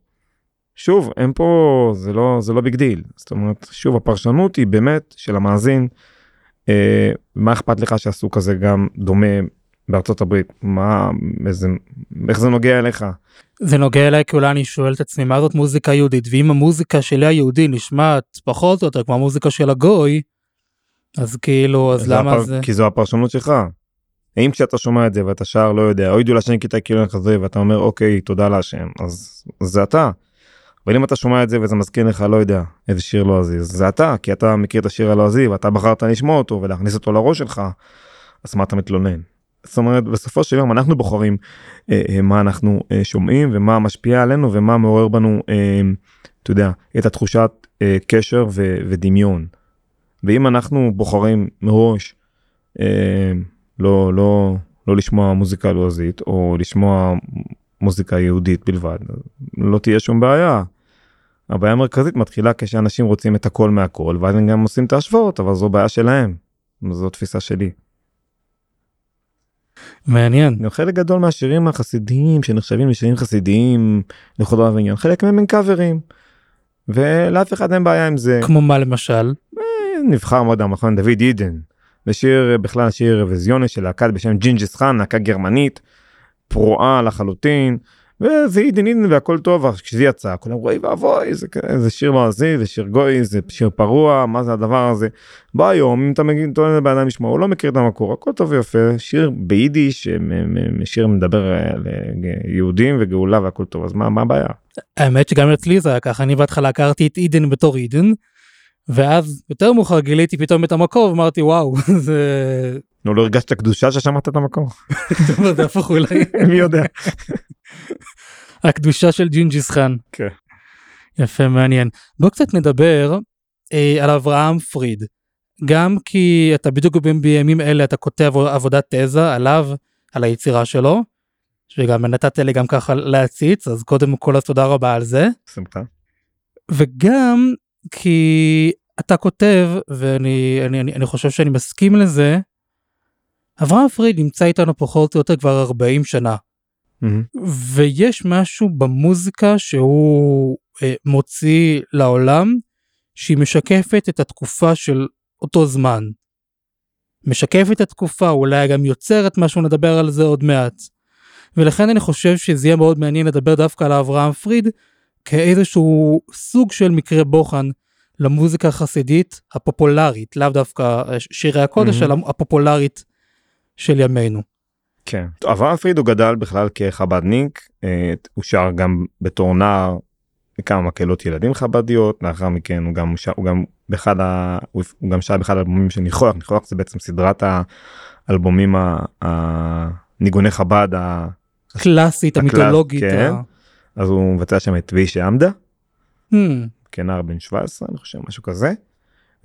שוב אין פה זה לא זה לא big deal זאת אומרת שוב הפרשנות היא באמת של המאזין אה, מה אכפת לך שעשו כזה גם דומה בארצות הברית מה איזה איך זה נוגע אליך. זה נוגע אליי כי אולי אני שואל את עצמי מה זאת מוזיקה יהודית ואם המוזיקה שלי היהודי נשמעת פחות או יותר כמו המוזיקה של הגוי אז כאילו אז למה הפר... זה כי זו הפרשנות שלך. האם כשאתה שומע את זה ואתה שר לא יודע אוי דו לשם כיתה כאילו כזה ואתה אומר אוקיי תודה להשם אז זה אתה. אבל אם אתה שומע את זה וזה מזכיר לך לא יודע איזה שיר לועזי אז זה אתה כי אתה מכיר את השיר הלועזי ואתה בחרת לשמוע אותו ולהכניס אותו לראש שלך אז מה אתה מתלונן. זאת אומרת בסופו של יום אנחנו בוחרים אה, אה, מה אנחנו אה, שומעים ומה משפיע עלינו ומה מעורר בנו אה, אתה יודע את התחושת אה, קשר ו, ודמיון. ואם אנחנו בוחרים מראש אה, לא לא לא לשמוע מוזיקה לועזית או לשמוע מוזיקה יהודית בלבד לא תהיה שום בעיה. הבעיה המרכזית מתחילה כשאנשים רוצים את הכל מהכל ואז הם גם עושים את ההשוואות אבל זו בעיה שלהם. זו תפיסה שלי. מעניין גם חלק גדול מהשירים החסידיים שנחשבים לשירים חסידיים לכל דבר ועניין חלק מהם הם קאברים. ולאף אחד אין בעיה עם זה כמו מה למשל נבחר מרדכי בן דוד אידן. זה שיר בכלל שיר אירוויזיוני של להקת בשם ג'ינג'ס חאן להקה גרמנית פרועה לחלוטין וזה אידן אידן והכל טוב כשזה יצא כולם אוי ואבוי זה, זה שיר לועזי זה שיר גוי זה שיר פרוע מה זה הדבר הזה. בא היום אם אתה מגיע טוען לבן אדם לשמוע הוא לא מכיר את המקור הכל טוב ויפה שיר ביידיש שיר מדבר על יהודים וגאולה והכל טוב אז מה מה הבעיה. האמת שגם אצלי זה היה ככה אני בהתחלה הכרתי את אידן בתור אידן. ואז יותר מאוחר גיליתי פתאום את המקור ואמרתי וואו זה נו לא הרגשת קדושה ששמעת את המקור זה הפוך אולי מי יודע. הקדושה של ג'ינג'יס חאן. כן. יפה מעניין. בוא קצת נדבר אה, על אברהם פריד. גם כי אתה בדיוק בימים אלה אתה כותב עבודת תזה עליו, על היצירה שלו, שגם נתת לי גם ככה להציץ, אז קודם כל אז תודה רבה על זה. שמחה. וגם כי אתה כותב, ואני אני, אני, אני חושב שאני מסכים לזה, אברהם פריד נמצא איתנו פחות או יותר כבר 40 שנה. Mm-hmm. ויש משהו במוזיקה שהוא אה, מוציא לעולם שהיא משקפת את התקופה של אותו זמן. משקפת את התקופה, אולי גם יוצרת משהו, נדבר על זה עוד מעט. ולכן אני חושב שזה יהיה מאוד מעניין לדבר דווקא על אברהם פריד כאיזשהו סוג של מקרה בוחן למוזיקה החסידית הפופולרית, לאו דווקא שירי הקודש, Mm-hmm. אלא הפופולרית של ימינו. כן. אברהם פריד הוא גדל בכלל כחבדניק, אה, הוא שר גם בתור נער בכמה מקהלות ילדים חבדיות, לאחר מכן הוא גם שר, הוא גם באחד ה... הוא גם שר באחד האלבומים של ניחוח, ניחוח זה בעצם סדרת האלבומים הניגוני חב"ד ה- קלאסית, הקלאס, המיתולוגית. כן. ה- אז הוא מבצע שם את וישי עמדה Hmm, כנער בן 17 אני חושב משהו כזה.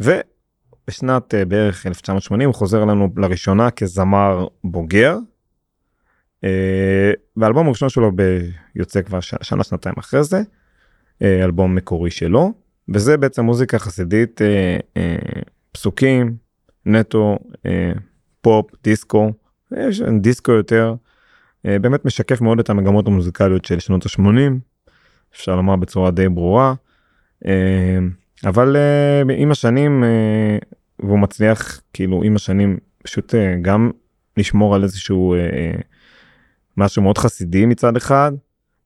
ובשנת אה, בערך 1980 הוא חוזר לנו לראשונה כזמר בוגר. אה, והאלבום הראשון שלו יוצא כבר שנה שנתיים אחרי זה. אה, אלבום מקורי שלו וזה בעצם מוזיקה חסידית אה, אה, פסוקים נטו אה, פופ דיסקו יש דיסקו יותר אה, באמת משקף מאוד את המגמות המוזיקליות של שנות ה-80 אפשר לומר בצורה די ברורה. אה, אבל אה, עם השנים אה, והוא מצליח כאילו עם השנים פשוט אה, גם לשמור על איזשהו אה, אה, משהו מאוד חסידי מצד אחד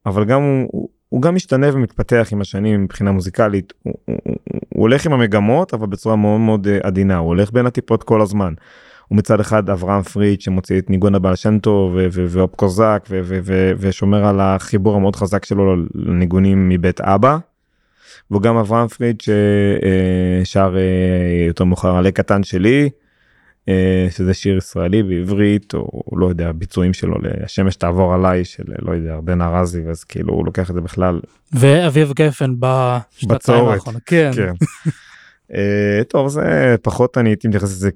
אבל גם הוא, הוא, גם משתנה ומתפתח עם השנים מבחינה מוזיקלית. הוא, הוא, הוא, הוא הולך עם המגמות אבל בצורה מאוד מאוד אה, עדינה. הוא הולך בין הטיפות כל הזמן. הוא מצד אחד אברהם פריד שמוציא את ניגון הבעל שם טוב ואופ קוזק ושומר על החיבור המאוד חזק שלו לניגונים מבית אבא. והוא גם אברהם פריד ששר אה, יותר מאוחר עלה קטן שלי אה, שזה שיר ישראלי בעברית או לא יודע ביצועים שלו לשמש תעבור עליי של לא יודע ארדן ארזי אז כאילו הוא לוקח את זה בכלל ואביב גפן בשנתיים האחרונות. כן. כן. אה, טוב זה פחות אני הייתי מתייחס לזה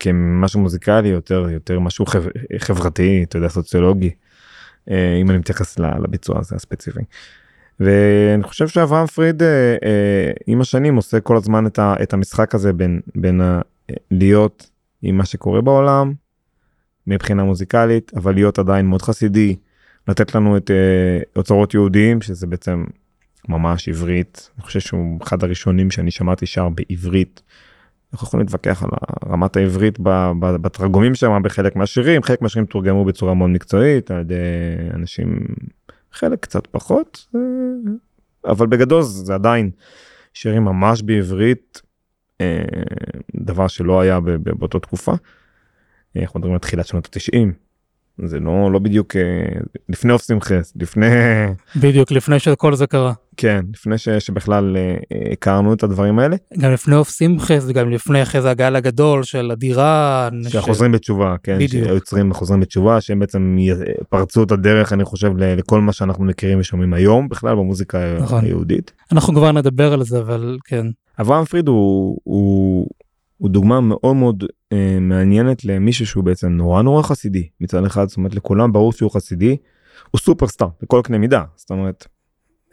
כמשהו מוזיקלי יותר יותר משהו חב- חברתי אתה יודע סוציולוגי אה, אם אני מתייחס לביצוע הזה הספציפי. ואני חושב שאברהם פריד אה, אה, עם השנים עושה כל הזמן את, את המשחק הזה בין בין ה, להיות עם מה שקורה בעולם מבחינה מוזיקלית אבל להיות עדיין מאוד חסידי לתת לנו את אה, אוצרות יהודיים שזה בעצם ממש עברית אני חושב שהוא אחד הראשונים שאני שמעתי שר בעברית אנחנו יכולים להתווכח על רמת העברית בתרגומים שם בחלק מהשירים, חלק מהשירים תורגמו בצורה מאוד מקצועית על ידי אנשים, חלק קצת פחות, אה, אבל בגדול זה עדיין שירים ממש בעברית, אה, דבר שלא היה באותה תקופה. אנחנו מדברים על תחילת שנות התשעים. זה לא לא בדיוק אה, לפני אוף שמחס לפני בדיוק לפני שכל זה קרה. כן לפני ש, שבכלל אה, אה, הכרנו את הדברים האלה גם לפני אוף שמחס וגם לפני אחרי זה הגל הגדול של הדירה. שהחוזרים בתשובה כן בדיוק. שהיוצרים החוזרים בתשובה שהם בעצם פרצו את הדרך אני חושב לכל מה שאנחנו מכירים ושומעים היום בכלל במוזיקה נכון. היהודית. אנחנו כבר נדבר על זה אבל כן. אברהם פריד הוא, הוא, הוא דוגמה מאוד מאוד אה, מעניינת למישהו שהוא בעצם נורא נורא חסידי מצד אחד זאת אומרת לכולם ברור שהוא חסידי הוא סופרסטאר בכל קנה מידה זאת אומרת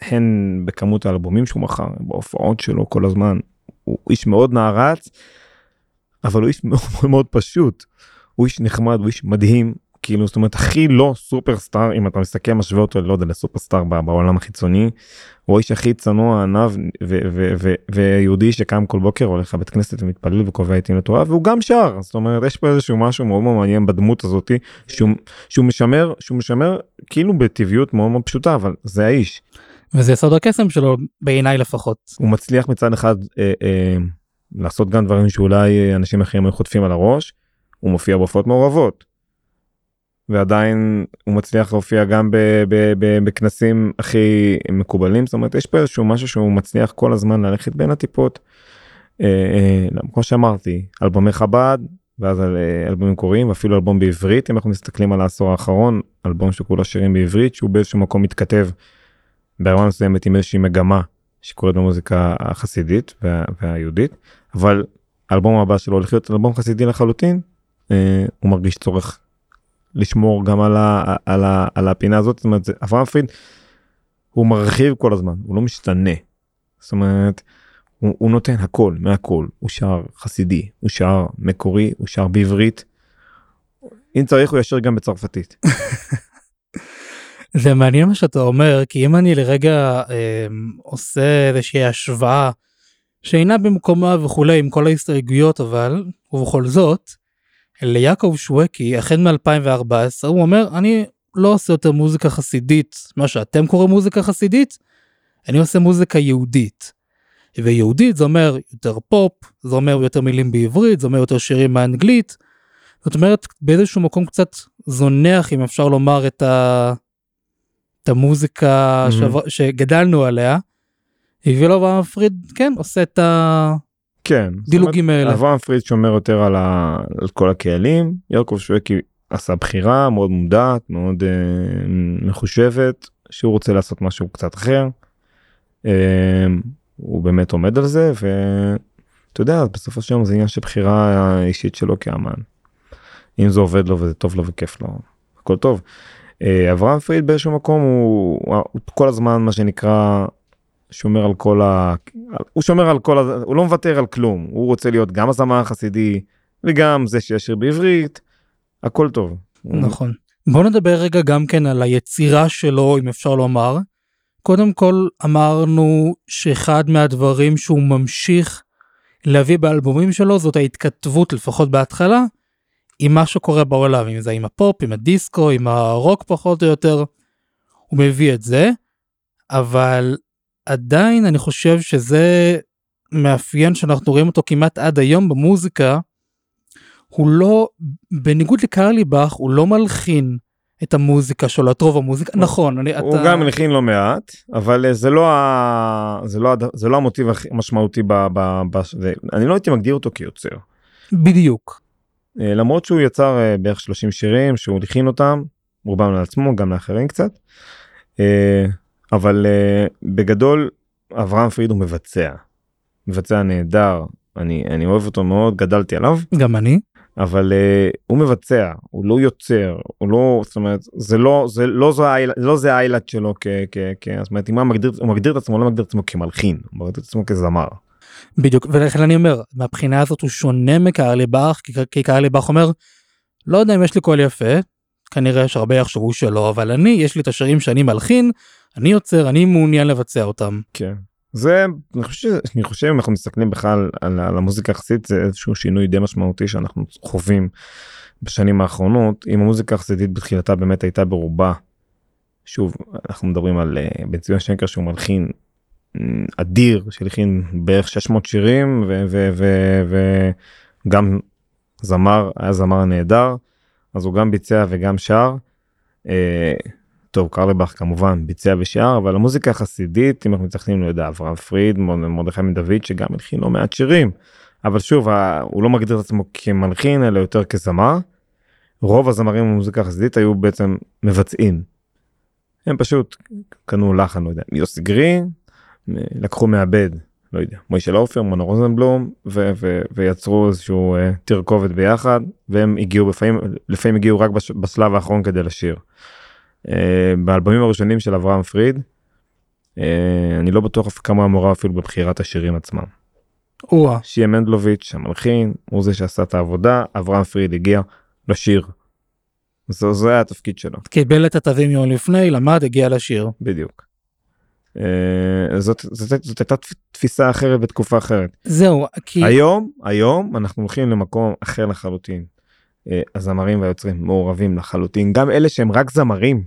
הן בכמות האלבומים שהוא מכר בהופעות שלו כל הזמן הוא איש מאוד נערץ אבל הוא איש מאוד מאוד פשוט הוא איש נחמד הוא איש מדהים כאילו זאת אומרת הכי לא סופרסטאר אם אתה מסתכל משווה אותו לא יודע לסופרסטאר בעולם החיצוני. הוא האיש הכי צנוע עניו ו- ו- ו- ויהודי שקם כל בוקר הולך לבית כנסת ומתפלל וקובע עיתים לתורה והוא גם שר זאת אומרת יש פה איזשהו משהו מאוד מאוד מעניין בדמות הזאתי שהוא, שהוא משמר שהוא משמר כאילו בטבעיות מאוד מאוד פשוטה אבל זה האיש וזה יסוד הקסם שלו בעיניי לפחות. הוא מצליח מצד אחד אה, אה, לעשות גם דברים שאולי אנשים אחרים היו חוטפים על הראש הוא מופיע בהופעות מעורבות. ועדיין הוא מצליח להופיע גם בכנסים הכי מקובלים זאת אומרת יש פה איזשהו משהו שהוא מצליח כל הזמן ללכת בין הטיפות. אה, אה, כמו שאמרתי אלבומי חב"ד ואז על, אה, אלבומים קוראים ואפילו אלבום בעברית אם אנחנו מסתכלים על העשור האחרון אלבום שכולו שירים בעברית שהוא באיזשהו מקום מתכתב ברמה מסוימת עם איזושהי מגמה שקורית במוזיקה החסידית וה, והיהודית אבל האלבום הבא שלו הולך להיות אלבום חסידי לחלוטין אה, הוא מרגיש צורך לשמור גם על, ה, על, ה, על הפינה הזאת זאת אומרת אברהם פריד הוא מרחיב כל הזמן הוא לא משתנה. זאת אומרת הוא, הוא נותן הכל מהכל הוא שר חסידי הוא שר מקורי הוא שר בעברית. אם צריך הוא ישר גם בצרפתית. זה מעניין מה שאתה אומר כי אם אני לרגע אה, עושה איזושהי השוואה שאינה במקומה וכולי עם כל ההסתייגויות אבל ובכל זאת ליעקב שווקי החל מ-2014 הוא אומר אני לא עושה יותר מוזיקה חסידית מה שאתם קוראים מוזיקה חסידית אני עושה מוזיקה יהודית. ויהודית זה אומר יותר פופ זה אומר יותר מילים בעברית זה אומר יותר שירים באנגלית. זאת אומרת באיזשהו מקום קצת זונח אם אפשר לומר את ה... את המוזיקה Mhm. שעבר, שגדלנו עליה. ולא פריד כן עושה את כן. זאת הדילוגים האלה. אברהם פריד שומר יותר על, ה... על כל הקהלים יעקב שווקי עשה בחירה מאוד מודעת מאוד אה, מחושבת שהוא רוצה לעשות משהו קצת אחר. אה, הוא באמת עומד על זה ואתה יודע בסופו של יום זה עניין של בחירה אישית שלו כאמן. אם זה עובד לו וזה טוב לו וכיף לו הכל טוב. אה, אברהם פריד באיזשהו מקום הוא, הוא כל הזמן מה שנקרא שומר על כל ה... הוא שומר על כל ה... הוא לא מוותר על כלום הוא רוצה להיות גם הזמר החסידי וגם זה שישיר בעברית הכל טוב. נכון. בוא נדבר רגע גם כן על היצירה שלו אם אפשר לומר. קודם כל אמרנו שאחד מהדברים שהוא ממשיך להביא באלבומים שלו זאת ההתכתבות לפחות בהתחלה עם מה שקורה בעולם אם זה עם הפופ עם הדיסקו עם הרוק פחות או יותר. הוא מביא את זה אבל עדיין אני חושב שזה מאפיין שאנחנו רואים אותו כמעט עד היום במוזיקה. הוא לא בניגוד לקרלי באך הוא לא מלחין את המוזיקה שלו את רוב המוזיקה נכון אני הוא אתה גם הלחין לא מעט אבל אה, זה לא ה... זה לא. זה לא המוטיב הכי משמעותי ב... ב... ב... זה... אני לא הייתי מגדיר אותו כיוצר. בדיוק אה, למרות שהוא יצר אה, בערך 30 שירים שהוא הלחין אותם רובם לעצמו גם לאחרים קצת. אבל אה, בגדול אברהם פריד הוא מבצע. מבצע נהדר אני אני אוהב אותו מאוד גדלתי עליו גם אני אבל uh, הוא מבצע הוא לא יוצר הוא לא זאת אומרת זה לא זה לא זה האיל- לא זה האיילת שלו כ... כ... כ... זאת אומרת אם הוא מגדיר הוא מגדיר את עצמו הוא לא מגדיר את עצמו כמלחין הוא מגדיר את עצמו כזמר. בדיוק ולכן אני אומר מהבחינה הזאת הוא שונה מקרלי באך כי, כי באך אומר לא יודע אם יש לי קול יפה כנראה יש הרבה יחשבו שלא אבל אני יש לי את השירים שאני מלחין אני יוצר אני מעוניין לבצע אותם כן. זה אני חושב אני חושב אם אנחנו מסתכלים בכלל על, המוזיקה החסידית זה איזשהו שינוי די משמעותי שאנחנו חווים בשנים האחרונות אם המוזיקה החסידית בתחילתה באמת הייתה ברובה. שוב אנחנו מדברים על uh, בן ציון שנקר שהוא מלחין אדיר שהלחין בערך 600 שירים וגם זמר היה זמר נהדר אז הוא גם ביצע וגם שר. טוב קרלבך כמובן ביצע ושר אבל המוזיקה החסידית אם אנחנו מתייחסים לא יודע אברהם פריד מרדכי בן דוד שגם הלחין לא מעט שירים. אבל שוב הוא לא מגדיר את עצמו כמלחין אלא יותר כזמר. רוב הזמרים במוזיקה החסידית היו בעצם מבצעים. הם פשוט קנו לחן לא יודע יוסי גרין לקחו מעבד לא יודע מוישל עופר מונו רוזנבלום ו- ו- ויצרו איזשהו uh, תרכובת ביחד והם הגיעו לפעמים לפעמים הגיעו רק בש- בשלב האחרון כדי לשיר. אה, באלבומים הראשונים של אברהם פריד. אה, אני לא בטוח כמה המורה אפילו בבחירת השירים עצמם. או-אה. שיהיה מנדלוביץ' המלחין הוא זה שעשה את העבודה אברהם פריד הגיע לשיר. זה, זה היה התפקיד שלו. קיבל את התווים יום לפני למד הגיע לשיר. בדיוק. אה, זאת, זאת, זאת הייתה תפיסה אחרת בתקופה אחרת. זהו כי היום היום אנחנו הולכים למקום אחר לחלוטין. הזמרים והיוצרים מעורבים לחלוטין גם אלה שהם רק זמרים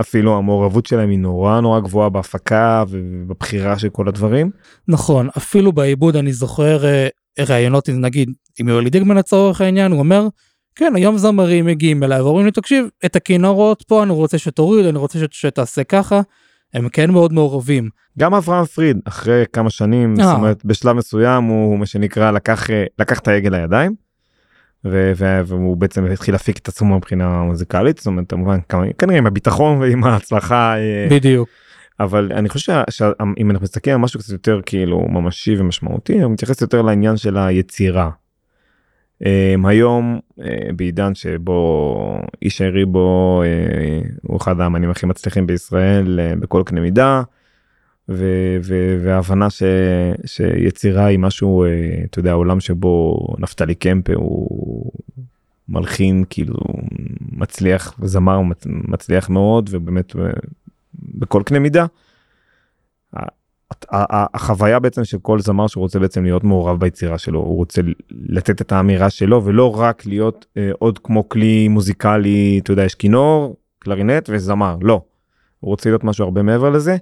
אפילו המעורבות שלהם היא נורא נורא גבוהה בהפקה ובבחירה של כל הדברים. נכון אפילו בעיבוד אני זוכר אה, ראיונות נגיד עם יואלי דיגמן לצורך העניין הוא אומר כן היום זמרים מגיעים אליי ואומרים לי תקשיב את הכינורות פה אני רוצה שתוריד אני רוצה שתעשה ככה. הם כן מאוד מעורבים. גם אברהם פריד אחרי כמה שנים אה. זאת אומרת בשלב מסוים הוא מה שנקרא לקח אה, לקח את ההגה לידיים. והוא בעצם התחיל להפיק את עצמו מבחינה מוזיקלית זאת אומרת כמובן כנראה עם הביטחון ועם ההצלחה אה, בדיוק. אבל אני חושב שאם אנחנו מסתכלים על משהו קצת יותר כאילו ממשי ומשמעותי הוא מתייחס יותר לעניין של היצירה. אה, היום אה, בעידן שבו איש הערי בו הוא אחד האמנים הכי מצליחים בישראל בכל קנה מידה. ו- ו- וההבנה ש- שיצירה היא משהו אתה יודע עולם שבו נפתלי קמפה הוא מלחין כאילו מצליח זמר מצליח מאוד ובאמת בכל קנה מידה. החוויה בעצם של כל זמר שרוצה בעצם להיות מעורב ביצירה שלו הוא רוצה לתת את האמירה שלו ולא רק להיות אה, עוד כמו כלי מוזיקלי אתה יודע יש כינור קלרינט וזמר לא. הוא רוצה להיות משהו הרבה מעבר לזה.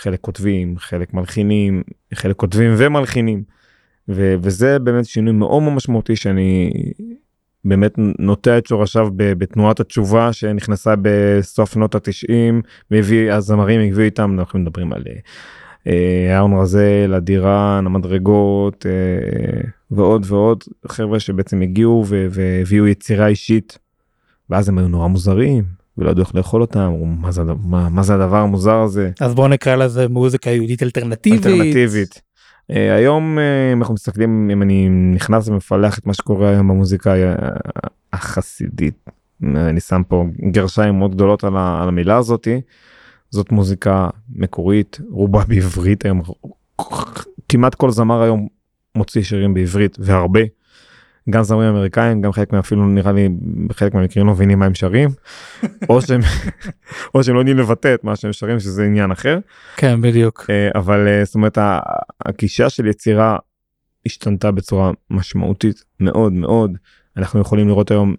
חלק כותבים חלק מלחינים חלק כותבים ומלחינים. ו- וזה באמת שינוי מאוד משמעותי שאני באמת נוטע את שורשיו בתנועת התשובה שנכנסה בסוף שנות התשעים והביא הזמרים הביאו איתם אנחנו מדברים על אה, אהרון רזל אדירן המדרגות אה, ועוד ועוד חבר'ה שבעצם הגיעו והביאו יצירה אישית ואז הם היו נורא מוזרים ולא ידעו איך לאכול אותם מה זה, מה, מה זה הדבר המוזר הזה אז בוא נקרא לזה מוזיקה יהודית אלטרנטיבית. אלטרנטיבית. Uh, היום uh, אם אנחנו מסתכלים אם אני נכנס ומפלח את מה שקורה היום במוזיקה uh, החסידית אני שם פה גרשיים מאוד גדולות על, ה, על המילה הזאתי זאת מוזיקה מקורית רובה בעברית היום כמעט כל זמר היום מוציא שירים בעברית והרבה. גם זמרים אמריקאים גם חלק אפילו נראה לי בחלק מהמקרים לא מבינים מה הם שרים או שהם או שהם לא יודעים לבטא את מה שהם שרים שזה עניין אחר. כן בדיוק. אבל זאת אומרת הגישה של יצירה השתנתה בצורה משמעותית מאוד מאוד. אנחנו יכולים לראות היום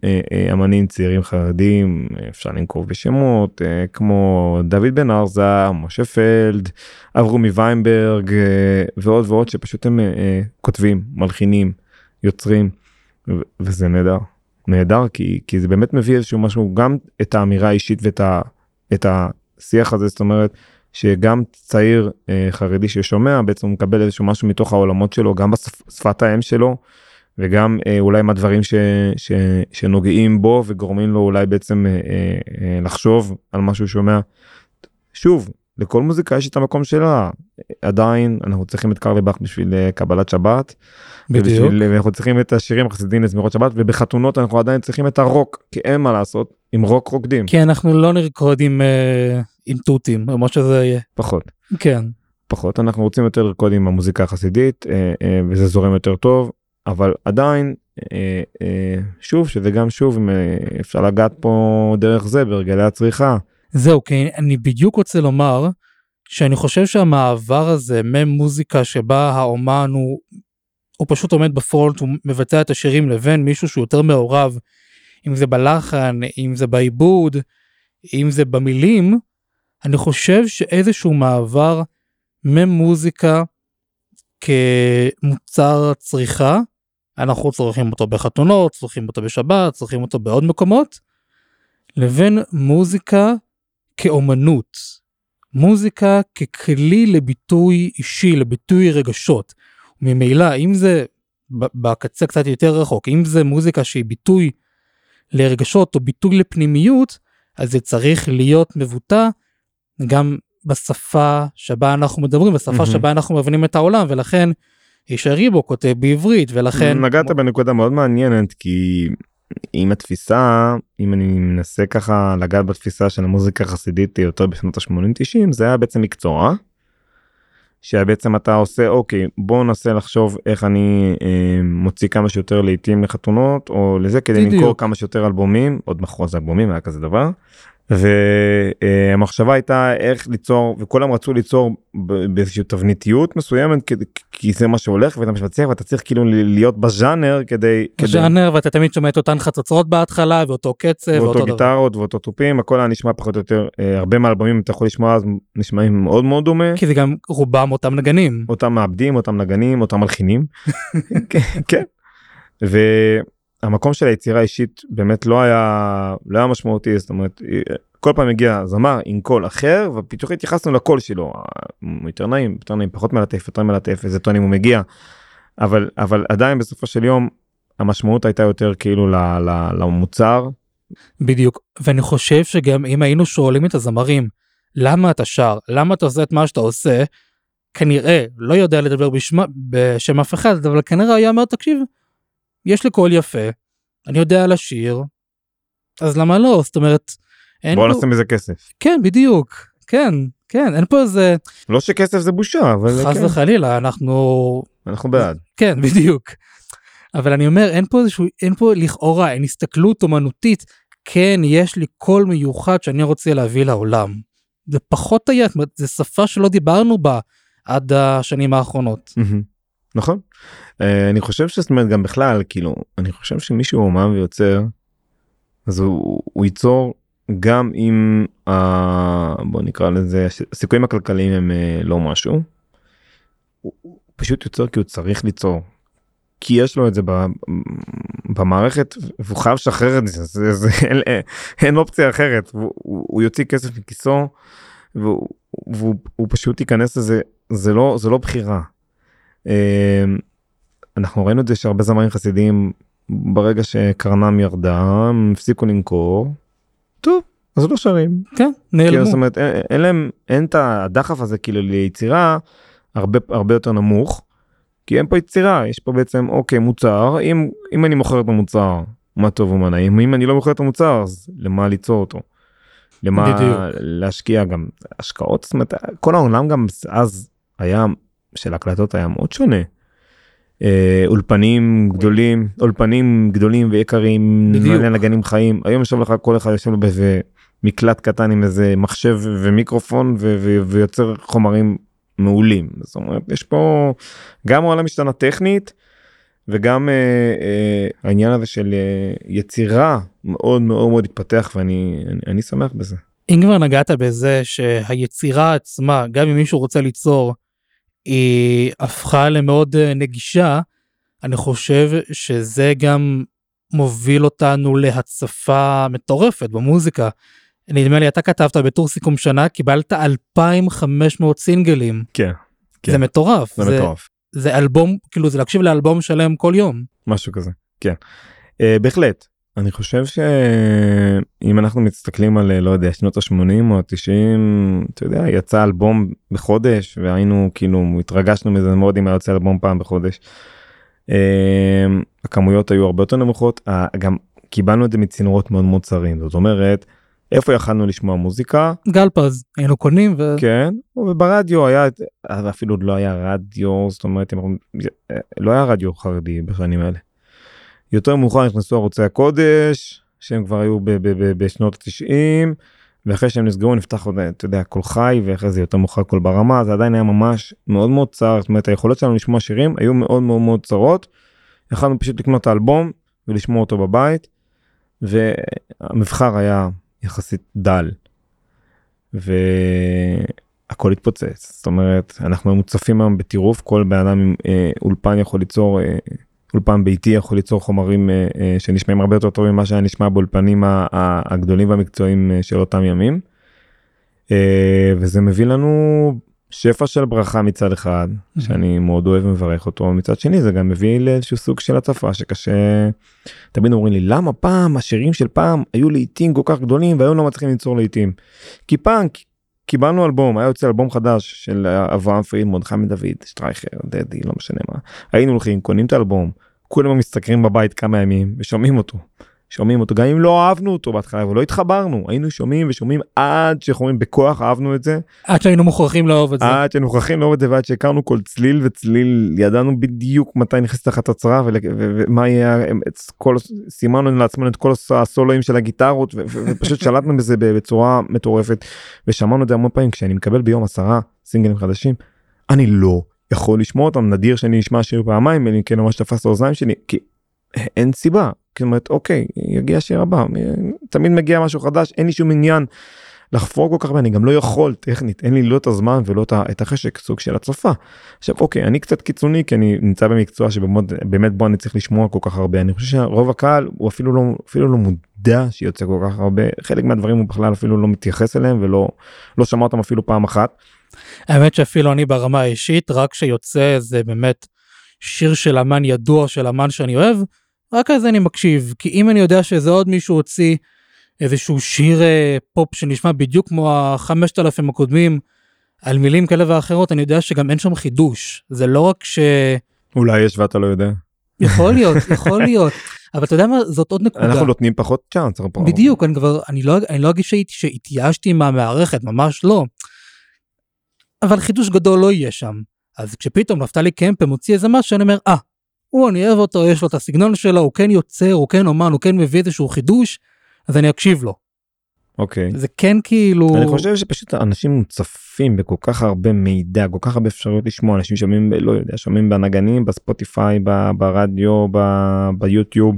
אמנים צעירים חרדים אפשר לנקוב בשמות כמו דוד בן ארזה משה פלד אברומי ויינברג ועוד ועוד שפשוט הם כותבים מלחינים יוצרים וזה נהדר נהדר כי כי זה באמת מביא איזשהו משהו גם את האמירה האישית ואת ה, את השיח הזה זאת אומרת שגם צעיר אה, חרדי ששומע בעצם הוא מקבל איזשהו משהו מתוך העולמות שלו גם בשפת האם שלו וגם אה, אולי מהדברים ש, ש, שנוגעים בו וגורמים לו אולי בעצם אה, אה, לחשוב על מה שהוא שומע. שוב לכל מוזיקה יש את המקום שלה עדיין אנחנו צריכים את קרלי באך בשביל אה, קבלת שבת. בדיוק. ואנחנו צריכים את השירים החסידיים לזמירות שבת ובחתונות אנחנו עדיין צריכים את הרוק כי אין מה לעשות עם רוק רוקדים כי אנחנו לא נרקוד עם אה, עם תותים או מה שזה יהיה. פחות כן. פחות אנחנו רוצים יותר לרקוד עם המוזיקה החסידית אה, אה, וזה זורם יותר טוב אבל עדיין אה, אה, שוב שזה גם שוב אם אה, אפשר לגעת פה דרך זה ברגלי הצריכה. זהו כי אני בדיוק רוצה לומר שאני חושב שהמעבר הזה ממוזיקה שבה האומן הוא, הוא פשוט עומד בפרונט, הוא מבצע את השירים לבין מישהו שהוא יותר מעורב, אם זה בלחן, אם זה בעיבוד, אם זה במילים, אני חושב שאיזשהו מעבר ממוזיקה כמוצר צריכה, אנחנו צורכים אותו בחתונות, צורכים אותו בשבת, צורכים אותו בעוד מקומות, לבין מוזיקה כאומנות. מוזיקה ככלי לביטוי אישי, לביטוי רגשות. ממילא, אם זה בקצה קצת יותר רחוק, אם זה מוזיקה שהיא ביטוי לרגשות או ביטוי לפנימיות, אז זה צריך להיות מבוטא גם בשפה שבה אנחנו מדברים, בשפה mm-hmm. שבה אנחנו מבינים את העולם, ולכן איש הריבו כותב בעברית, ולכן... נגעת בנקודה מאוד מעניינת, כי אם התפיסה, אם אני מנסה ככה לגעת בתפיסה של המוזיקה החסידית יותר בשנות ה-80-90, זה היה בעצם מקצוע. שבעצם אתה עושה אוקיי בוא ננסה לחשוב איך אני אה, מוציא כמה שיותר לעיתים לחתונות או לזה כדי בדיוק. למכור כמה שיותר אלבומים עוד מחוז אלבומים היה כזה דבר והמחשבה הייתה איך ליצור וכולם רצו ליצור באיזושהי תבניתיות מסוימת כי זה מה שהולך ואתה מצליח ואתה צריך כאילו להיות בז'אנר כדי ז'אנר כדי... ואתה תמיד שומע את אותן חצוצרות בהתחלה ואותו קצב ואותו גיטרות ואותו תופים הכל היה נשמע פחות או יותר אה, הרבה מהאלבומים אתה יכול לשמוע אז נשמעים מאוד מאוד דומה כי זה גם רובם אותם נגנים אותם מעבדים אותם נגנים אותם מלחינים כן. כן. המקום של היצירה האישית באמת לא היה לא היה משמעותי זאת אומרת כל פעם הגיע זמר עם קול אחר ופתאום התייחסנו לקול שלו. יותר נעים יותר נעים פחות מלטף יותר מלטף איזה טונים הוא מגיע. אבל אבל עדיין בסופו של יום המשמעות הייתה יותר כאילו ל, ל, למוצר. בדיוק. ואני חושב שגם אם היינו שואלים את הזמרים למה אתה שר? למה אתה עושה את מה שאתה עושה? כנראה לא יודע לדבר בשם, בשם אף אחד אבל כנראה היה אומר תקשיב יש לי קול יפה, אני יודע לשיר, אז למה לא? זאת אומרת, אין בוא פה... נעשה מזה כסף. כן, בדיוק, כן, כן, אין פה איזה... לא שכסף זה בושה, אבל חס כן. וחלילה, אנחנו... אנחנו בעד. כן, בדיוק. אבל אני אומר, אין פה איזשהו, אין פה לכאורה, אין הסתכלות אומנותית, כן, יש לי קול מיוחד שאני רוצה להביא לעולם. זה פחות היה, זאת אומרת, זו שפה שלא דיברנו בה עד השנים האחרונות. נכון. אה, אני חושב שזאת אומרת גם בכלל כאילו אני חושב שמישהו אומן ויוצר אז הוא, הוא ייצור גם אם ה... בוא נקרא לזה הסיכויים הכלכליים הם אה, לא משהו. הוא פשוט יוצר כי הוא צריך ליצור. כי יש לו את זה במערכת והוא חייב לשחרר את זה, זה, זה אין, אין אופציה אחרת הוא, הוא יוציא כסף מכיסו והוא, והוא פשוט ייכנס לזה זה לא זה לא בחירה. אה, אנחנו ראינו את זה שהרבה זמרים חסידים ברגע שקרנם ירדה הם הפסיקו למכור. טוב אז לא שרים. כן נעלמו. כאילו, זאת אומרת אין, אין להם אין את הדחף הזה כאילו ליצירה הרבה הרבה יותר נמוך. כי אין פה יצירה יש פה בעצם אוקיי מוצר אם אם אני מוכר את המוצר מה טוב ומה נעים אם אני לא מוכר את המוצר אז למה ליצור אותו. למה בדיוק. להשקיע גם השקעות זאת אומרת כל העולם גם אז היה של הקלטות היה מאוד שונה. אה, אולפנים גדולים אולפנים גדולים ויקרים נגנים חיים היום יושב לך כל אחד יושב לו באיזה מקלט קטן עם איזה מחשב ומיקרופון ויוצר חומרים מעולים זאת אומרת יש פה גם העולם משתנה טכנית וגם אה, אה, העניין הזה של אה, יצירה מאוד מאוד מאוד התפתח ואני אני, אני שמח בזה. אם כבר נגעת בזה שהיצירה עצמה גם אם מישהו רוצה ליצור היא הפכה למאוד אה, נגישה, אני חושב שזה גם מוביל אותנו להצפה מטורפת במוזיקה. נדמה לי אתה כתבת בטור סיכום שנה קיבלת 2500 סינגלים. כן. כן. זה מטורף. זה, זה מטורף. זה אלבום כאילו זה להקשיב לאלבום שלם כל יום. משהו כזה כן. Uh, בהחלט אני חושב שאם אנחנו מסתכלים על לא יודע שנות ה-80 או ה-90 אתה יודע יצא אלבום בחודש והיינו כאילו התרגשנו מזה מאוד אם היה יוצא אלבום פעם בחודש. אמ, הכמויות היו הרבה יותר נמוכות גם קיבלנו את זה מצינורות מאוד מאוד צרים זאת אומרת איפה יכלנו לשמוע מוזיקה גלפז היינו קונים ו... כן וברדיו היה אפילו לא היה רדיו זאת אומרת לא היה רדיו חרדי בשנים האלה. יותר מאוחר נכנסו ערוצי הקודש שהם כבר היו בשנות ה-90 ואחרי שהם נסגרו נפתח עוד אתה יודע קול חי ואחרי זה יותר מאוחר קול ברמה זה עדיין היה ממש מאוד מאוד צר זאת אומרת היכולות שלנו לשמוע שירים היו מאוד מאוד מאוד צרות. יכלנו פשוט לקנות את האלבום ולשמוע אותו בבית והמבחר היה יחסית דל. והכל התפוצץ זאת אומרת אנחנו מוצפים היום בטירוף כל בן אדם עם אה, אולפן יכול ליצור אה, אולפן ביתי יכול ליצור חומרים אה, אה, שנשמעים הרבה יותר טוב ממה שהיה נשמע באולפנים הגדולים והמקצועיים אה, של אותם ימים. וזה מביא לנו שפע של ברכה מצד אחד שאני מאוד אוהב ומברך אותו מצד שני זה גם מביא לאיזשהו סוג של הצפה שקשה תמיד אומרים לי למה פעם השירים של פעם היו לעיתים כל כך גדולים והיום לא מצליחים ליצור לעיתים. כי פעם קיבלנו אלבום היה יוצא אלבום חדש של אברהם פריד מרדכי מדוד שטרייכר דדי לא משנה מה היינו הולכים קונים את האלבום כולם מסתכרים בבית כמה ימים ושומעים אותו. שומעים אותו. גם אם לא אהבנו אותו בהתחלה ולא התחברנו. היינו שומעים ושומעים עד שאומרים בכוח אהבנו את זה. עד שהיינו מוכרחים לאהוב את זה. עד שהיינו מוכרחים לאהוב את זה ועד שהכרנו כל צליל וצליל ידענו בדיוק מתי נכנסת תחת הצרה ומה יהיה כל סימנו לעצמנו את כל הסולואים של הגיטרות ופשוט שלטנו בזה בצורה מטורפת. ושמענו את זה המון פעמים כשאני מקבל ביום עשרה סינגלים חדשים אני לא יכול לשמוע אותם. נדיר שאני אשמע שיר פעמיים אלא אם כן ממש תפס את האוזניים שלי כי אין סיבה זאת אומרת אוקיי יגיע שיר הבא תמיד מגיע משהו חדש אין לי שום עניין לחפור כל כך הרבה אני גם לא יכול טכנית אין לי לא את הזמן ולא את החשק סוג של הצפה. עכשיו אוקיי אני קצת קיצוני כי אני נמצא במקצוע שבאמת בו אני צריך לשמוע כל כך הרבה אני חושב שרוב הקהל הוא אפילו לא אפילו לא מודע שיוצא כל כך הרבה חלק מהדברים הוא בכלל אפילו לא מתייחס אליהם ולא לא שמע אותם אפילו פעם אחת. האמת שאפילו אני ברמה האישית רק שיוצא זה באמת שיר של אמן ידוע של אמן שאני אוהב רק זה אני מקשיב, כי אם אני יודע שאיזה עוד מישהו הוציא איזשהו שיר אה, פופ שנשמע בדיוק כמו החמשת אלפים הקודמים, על מילים כאלה ואחרות, אני יודע שגם אין שם חידוש. זה לא רק ש... אולי יש ואתה לא יודע. יכול להיות, יכול להיות. אבל אתה יודע מה, זאת עוד נקודה. אנחנו נותנים פחות צ'אנס. בדיוק, אני כבר, אני לא, אני לא אגיד שהתייאשתי מהמערכת, ממש לא. אבל חידוש גדול לא יהיה שם. אז כשפתאום נפתלי קמפה מוציא איזה משהו, אני אומר, אה, ah, הוא אני אוהב אותו יש לו את הסגנון שלו הוא כן יוצר הוא כן אומן הוא כן מביא איזשהו חידוש אז אני אקשיב לו. אוקיי זה כן כאילו אני חושב שפשוט אנשים מוצפים בכל כך הרבה מידע כל כך הרבה אפשרויות לשמוע אנשים שומעים לא יודע שומעים בנגנים בספוטיפיי ברדיו ביוטיוב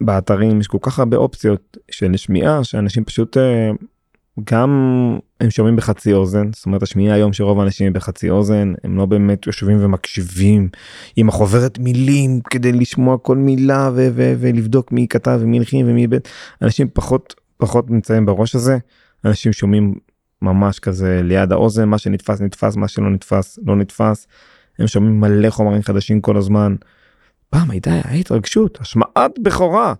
באתרים יש כל כך הרבה אופציות של שמיעה שאנשים פשוט אה, גם הם שומעים בחצי אוזן זאת אומרת השמיעה היום שרוב האנשים בחצי אוזן הם לא באמת יושבים ומקשיבים עם החוברת מילים כדי לשמוע כל מילה ו- ו- ולבדוק מי כתב ומי הלחין ומי בן אנשים פחות פחות נמצאים בראש הזה אנשים שומעים ממש כזה ליד האוזן מה שנתפס נתפס מה שלא נתפס לא נתפס הם שומעים מלא חומרים חדשים כל הזמן. פעם הייתה התרגשות השמעת בכורה.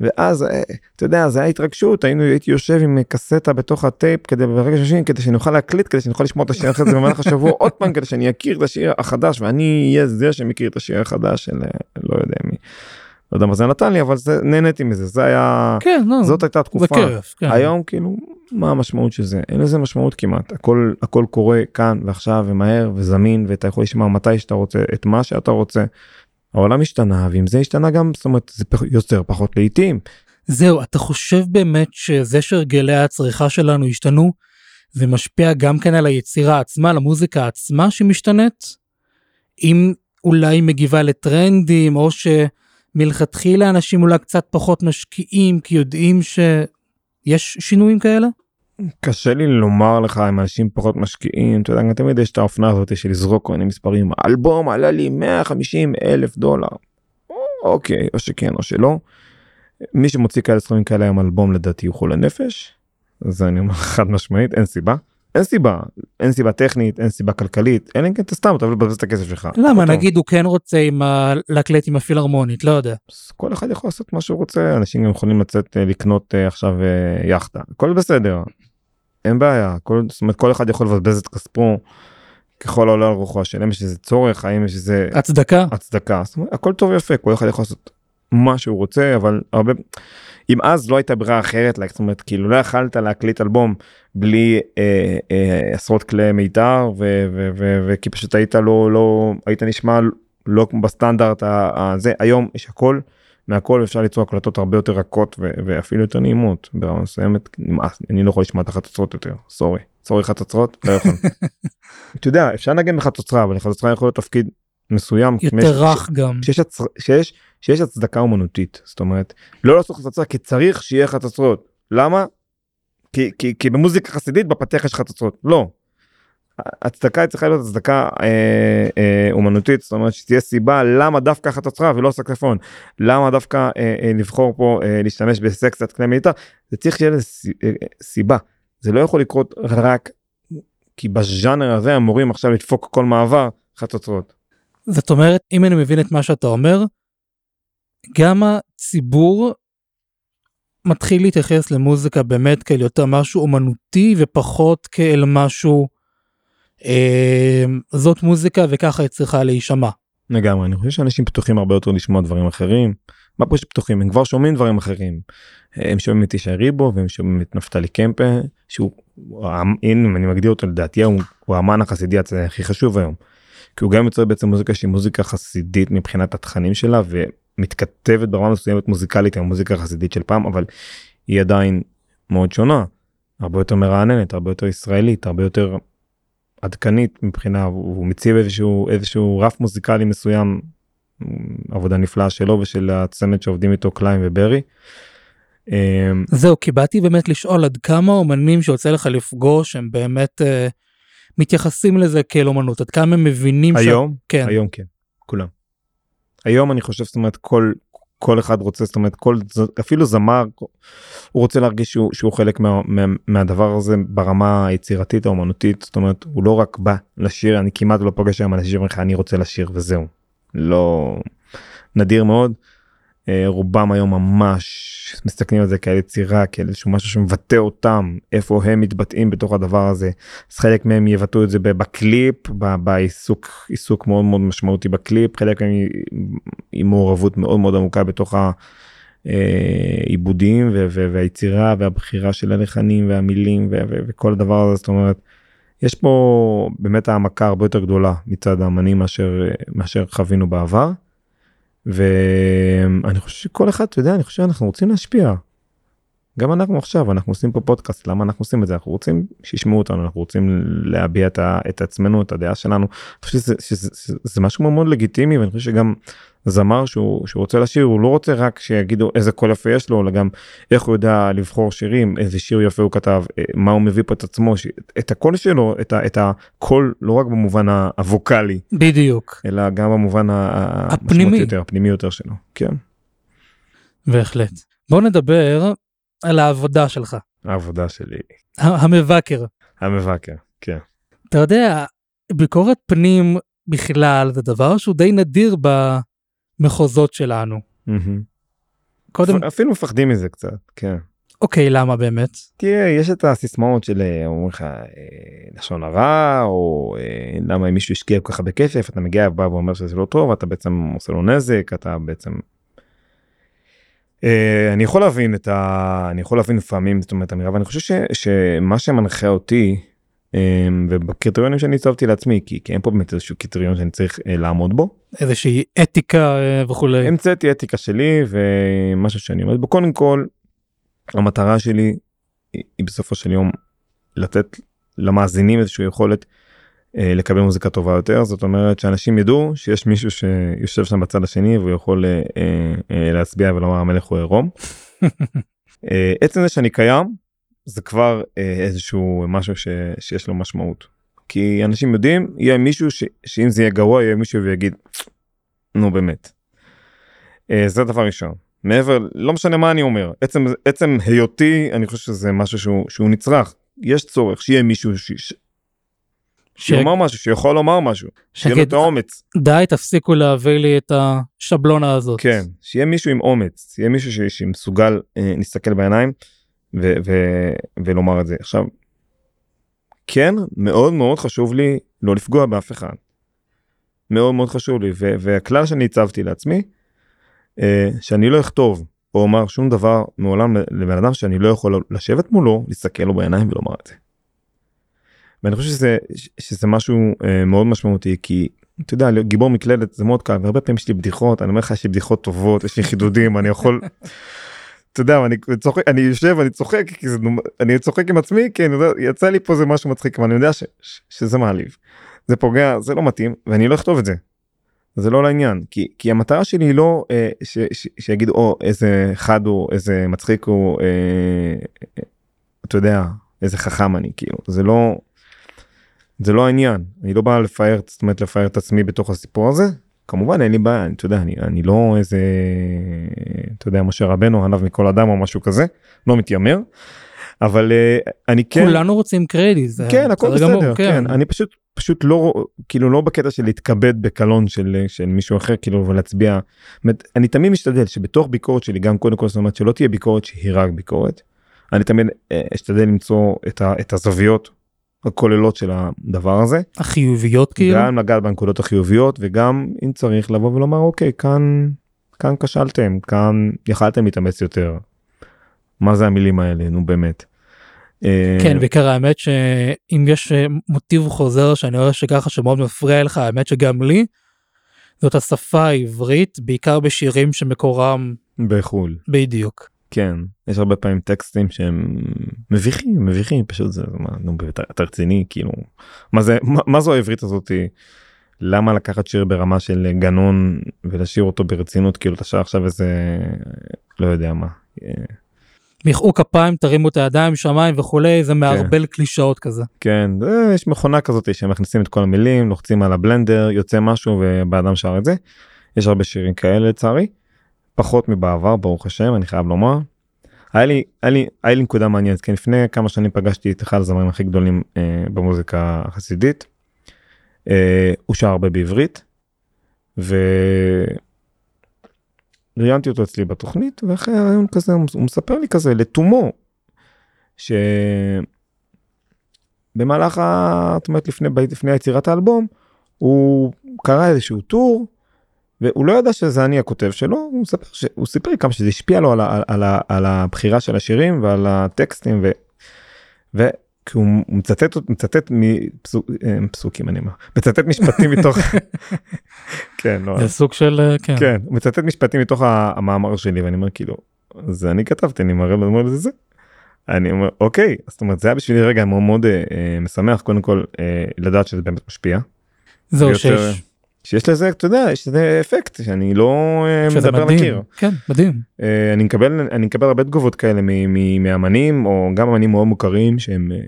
ואז אה, אתה יודע זה היה התרגשות היינו הייתי יושב עם קסטה בתוך הטייפ כדי ברגע שישים כדי שאני אוכל להקליט כדי שאני אוכל לשמוע את השיר אחרי זה במהלך השבוע עוד פעם כדי שאני אכיר את השיר החדש ואני אהיה זה שמכיר את השיר החדש של אה, לא יודע מי. לא יודע מה זה נתן לי אבל זה נהניתי מזה זה היה כן, לא, זאת הייתה תקופה כיף, כן. היום כאילו מה המשמעות של זה אין לזה משמעות כמעט הכל הכל קורה כאן ועכשיו ומהר וזמין ואתה יכול לשמוע מתי שאתה רוצה את מה שאתה רוצה העולם השתנה ואם זה השתנה גם זאת אומרת זה יוצר פחות לעיתים. זהו אתה חושב באמת שזה שהרגלי הצריכה שלנו השתנו זה משפיע גם כן על היצירה עצמה על המוזיקה עצמה שמשתנית? אם אולי מגיבה לטרנדים או שמלכתחילה אנשים אולי קצת פחות משקיעים כי יודעים שיש שינויים כאלה? קשה לי לומר לך אם אנשים פחות משקיעים אתה יודע תמיד יש את האופנה הזאת של לזרוק כל מיני מספרים אלבום עלה לי 150 אלף דולר. אוקיי או שכן או שלא. מי שמוציא כאלה סכומים כאלה היום אלבום לדעתי הוא חולה נפש. זה אני אומר חד משמעית אין סיבה. אין סיבה אין סיבה טכנית אין סיבה כלכלית אין כן אתה סתם אתה מבזבז את הכסף שלך. למה נגיד הוא כן רוצה עם להקלט עם הפילהרמונית לא יודע. כל אחד יכול לעשות מה שהוא רוצה אנשים גם יכולים לצאת אה, לקנות אה, עכשיו אה, יאכטה הכל בסדר אין בעיה כל זאת אומרת כל אחד יכול לבזבז את כספו ככל העולה על רוחו השאלה יש איזה צורך האם יש איזה הצדקה. הצדקה. זאת אומרת, הכל טוב יפה כל אחד יכול לעשות מה שהוא רוצה אבל הרבה אם אז לא הייתה ברירה אחרת זאת אומרת כאילו לא יכלת להקליט אלבום בלי אה, אה, עשרות כלי מיתר וכי פשוט היית לא לא היית נשמע לא כמו בסטנדרט הזה. היום יש הכל מהכל אפשר ליצור הקלטות הרבה יותר רכות ואפילו יותר נעימות. ברמה מסוימת נמאס אני לא יכול לשמוע את החצוצרות יותר סורי. סורי חצוצרות לא יכול. אתה יודע אפשר לנגן בחצוצרה אבל לחצוצרה יכול להיות תפקיד מסוים יותר רך גם. שיש, הצ... שיש, שיש הצדקה אומנותית. זאת אומרת לא לעשות חצוצרה כי צריך שיהיה חצוצרות. למה? כי, כי, כי במוזיקה חסידית בפתח יש חצוצרות. לא. הצדקה צריכה להיות הצדקה אה, אה, אומנותית זאת אומרת שתהיה סיבה למה דווקא חצוצרה ולא סקספון למה דווקא אה, אה, לבחור פה אה, להשתמש בסקסת כלי מיתר זה צריך שיהיה לזה אה, סיבה. זה לא יכול לקרות רק כי בז'אנר הזה אמורים עכשיו לדפוק כל מעבר חצוצרות. זאת אומרת אם אני מבין את מה שאתה אומר גם הציבור מתחיל להתייחס למוזיקה באמת כאל יותר משהו אומנותי ופחות כאל משהו אה, זאת מוזיקה וככה היא צריכה להישמע. לגמרי אני חושב שאנשים פתוחים הרבה יותר לשמוע דברים אחרים. מה פה שפתוחים הם כבר שומעים דברים אחרים. הם שומעים את ישי ריבו והם שומעים את נפתלי קמפה שהוא אם אני מגדיר אותו לדעתי הוא, הוא האמן החסידי הכי חשוב היום. כי הוא גם יוצר בעצם מוזיקה שהיא מוזיקה חסידית מבחינת התכנים שלה ומתכתבת ברמה מסוימת מוזיקלית עם המוזיקה החסידית של פעם אבל היא עדיין מאוד שונה. הרבה יותר מרעננת הרבה יותר ישראלית הרבה יותר עדכנית מבחינה הוא מציב איזשהו איזשהו רף מוזיקלי מסוים עבודה נפלאה שלו ושל הצמד שעובדים איתו קליין וברי. אמ, זהו כי באתי באמת לשאול עד כמה אומנים שיוצא לך לפגוש הם באמת uh, מתייחסים לזה כאל אומנות עד כמה הם מבינים היום ש... כן היום כן כולם. היום אני חושב זאת אומרת כל כל אחד רוצה זאת אומרת כל אפילו זמר הוא רוצה להרגיש שהוא, שהוא חלק מה, מה, מהדבר הזה ברמה היצירתית האומנותית. זאת אומרת הוא לא רק בא לשיר אני כמעט לא פוגש היום אנשים שאומרים לך אני רוצה לשיר וזהו. לא נדיר מאוד רובם היום ממש מסתכלים על זה כאל יצירה כאל איזשהו משהו שמבטא אותם איפה הם מתבטאים בתוך הדבר הזה אז חלק מהם יבטאו את זה בקליפ בעיסוק עיסוק מאוד מאוד משמעותי בקליפ חלק מהם עם מעורבות מאוד מאוד עמוקה בתוך העיבודים והיצירה והבחירה של הלחנים והמילים וכל הדבר הזה זאת אומרת. יש פה באמת העמקה הרבה יותר גדולה מצד האמנים מאשר מאשר חווינו בעבר. ואני חושב שכל אחד, אתה יודע, אני חושב שאנחנו רוצים להשפיע. גם אנחנו עכשיו, אנחנו עושים פה פודקאסט, למה אנחנו עושים את זה? אנחנו רוצים שישמעו אותנו, אנחנו רוצים להביע את, ה, את עצמנו, את הדעה שלנו. אני חושב שזה, שזה, שזה, שזה משהו מאוד לגיטימי, ואני חושב שגם זמר שהוא, שהוא רוצה לשיר, הוא לא רוצה רק שיגידו איזה קול יפה יש לו, אלא גם איך הוא יודע לבחור שירים, איזה שיר יפה הוא כתב, אה, מה הוא מביא פה את עצמו, ש... את הקול שלו, את, ה, את הקול, לא רק במובן הווקאלי. בדיוק. אלא גם במובן הפנימי יותר, הפנימי יותר שלו, כן. בהחלט. בוא נדבר על העבודה שלך. העבודה שלי. המבקר. המבקר, כן. אתה יודע, ביקורת פנים בכלל זה דבר שהוא די נדיר במחוזות שלנו. קודם אפילו מפחדים מזה קצת כן. אוקיי למה באמת? תראה יש את הסיסמאות של אה, אומרים לך אה, לשון הרע או אה, למה אם מישהו השקיע כל כך הרבה כסף אתה מגיע בא ואומר שזה לא טוב אתה בעצם עושה לו נזק אתה בעצם. אני יכול להבין את ה... אני יכול להבין לפעמים זאת אומרת אמירה ואני חושב ש... שמה שמנחה אותי ובקריטריונים שאני הצבתי לעצמי כי, כי אין פה באמת איזשהו קריטריון שאני צריך אה, לעמוד בו. איזושהי אתיקה אה, וכולי. המצאתי אתיקה שלי ומשהו שאני עומד בו קודם כל המטרה שלי היא, היא בסופו של יום לתת למאזינים איזושהי יכולת אה, לקבל מוזיקה טובה יותר זאת אומרת שאנשים ידעו שיש מישהו שיושב שם בצד השני והוא יכול אה, אה, להצביע ולומר המלך הוא עירום. אה, עצם זה שאני קיים זה כבר אה, איזשהו משהו ש, שיש לו משמעות. כי אנשים יודעים יהיה מישהו ש, שאם זה יהיה גרוע יהיה מישהו ויגיד נו באמת. אה, זה דבר ראשון. מעבר לא משנה מה אני אומר עצם עצם היותי אני חושב שזה משהו שהוא, שהוא נצרך יש צורך שיהיה מישהו ש... ש... שיאמר משהו שיכול לומר משהו שיהיה לו את האומץ די תפסיקו להביא לי את השבלונה הזאת כן שיהיה מישהו עם אומץ שיהיה מישהו ש... שמסוגל אה, להסתכל בעיניים ו- ו- ולומר את זה עכשיו. כן מאוד מאוד חשוב לי לא לפגוע באף אחד. מאוד מאוד חשוב לי ו- והכלל שאני הצבתי לעצמי אה, שאני לא אכתוב או אומר שום דבר מעולם לבן אדם שאני לא יכול לשבת מולו להסתכל לו בעיניים ולומר את זה. ואני חושב שזה שזה משהו אה, מאוד משמעותי כי אתה יודע גיבור מקלדת זה מאוד קל והרבה פעמים יש לי בדיחות אני אומר לך יש לי בדיחות טובות יש לי חידודים אני יכול. אתה יודע אני צוחק אני יושב אני צוחק כי זה אני צוחק עם עצמי כי אני יודע יצא לי פה זה משהו מצחיק אבל אני יודע ש, ש, שזה מעליב. זה פוגע זה לא מתאים ואני לא אכתוב את זה. זה לא לעניין כי כי המטרה שלי היא לא אה, ש, ש, שיגידו או איזה חד הוא איזה מצחיק הוא אה, אתה יודע איזה חכם אני כאילו זה לא זה לא העניין אני לא בא לפאר זאת אומרת לפאר את עצמי בתוך הסיפור הזה כמובן אין לי בעיה אתה יודע אני אני לא איזה אתה יודע משה רבנו ענב מכל אדם או משהו כזה לא מתיימר. אבל uh, אני כן כולנו רוצים קרדיט זה כן הכל בסדר גמור, כן. כן אני פשוט פשוט לא כאילו לא בקטע של להתכבד בקלון של של מישהו אחר כאילו ולהצביע. אני תמיד משתדל שבתוך ביקורת שלי גם קודם כל זאת אומרת שלא תהיה ביקורת שהיא רק ביקורת. אני תמיד אה, אשתדל למצוא את, ה, את הזוויות הכוללות של הדבר הזה. החיוביות כאילו גם לגעת בנקודות החיוביות וגם אם צריך לבוא ולומר אוקיי כאן כאן כשלתם כאן יכלתם להתאמץ יותר. מה זה המילים האלה נו באמת. אה, כן בעיקר האמת שאם יש אה, מוטיב חוזר שאני רואה שככה שמאוד מפריע לך האמת שגם לי. זאת השפה העברית בעיקר בשירים שמקורם בחו"ל בדיוק. כן יש הרבה פעמים טקסטים שהם מביכים מביכים פשוט זה מה נו אתה רציני כאילו מה זה מה, מה זו העברית הזאתי. למה לקחת שיר ברמה של גנון ולשיר אותו ברצינות כאילו אתה שר עכשיו איזה לא יודע מה. אה, מחאו כפיים תרימו את הידיים שמיים וכולי זה מערבל קלישאות כזה. כן זה, יש מכונה כזאת שמכניסים את כל המילים לוחצים על הבלנדר יוצא משהו ובאדם שר את זה. יש הרבה שירים כאלה לצערי. פחות מבעבר ברוך השם אני חייב לומר. היה לי היה לי היה לי נקודה מעניינת כן לפני כמה שנים פגשתי את אחד הזמרים הכי גדולים אה, במוזיקה החסידית. אה, הוא שר הרבה בעברית. וראיינתי אותו אצלי בתוכנית ואחרי הרעיון כזה הוא מספר לי כזה לתומו. שבמהלך ה... זאת אומרת לפני לפני יצירת האלבום הוא קרא איזשהו טור והוא לא ידע שזה אני הכותב שלו הוא מספר שהוא סיפר לי כמה שזה השפיע לו על, על, על, על הבחירה של השירים ועל הטקסטים ו, ו, כי הוא מצטט מצטט מפסוקים אני אומר. מצטט משפטים מתוך כן לא. זה סוג של כן. כן הוא מצטט משפטים מתוך המאמר שלי ואני אומר כאילו זה אני כתבתי אני מראה לו זה אני אומר אוקיי. זאת אומרת זה היה בשבילי רגע מאוד מאוד אה, משמח קודם כל אה, לדעת שזה באמת משפיע. זהו שיש שיש לזה אתה יודע יש לזה אפקט שאני לא אה, מדבר מדהים. מכיר. כן מדהים. אה, אני מקבל אני מקבל הרבה תגובות כאלה מאמנים או גם אמנים מאוד מוכרים שהם אה,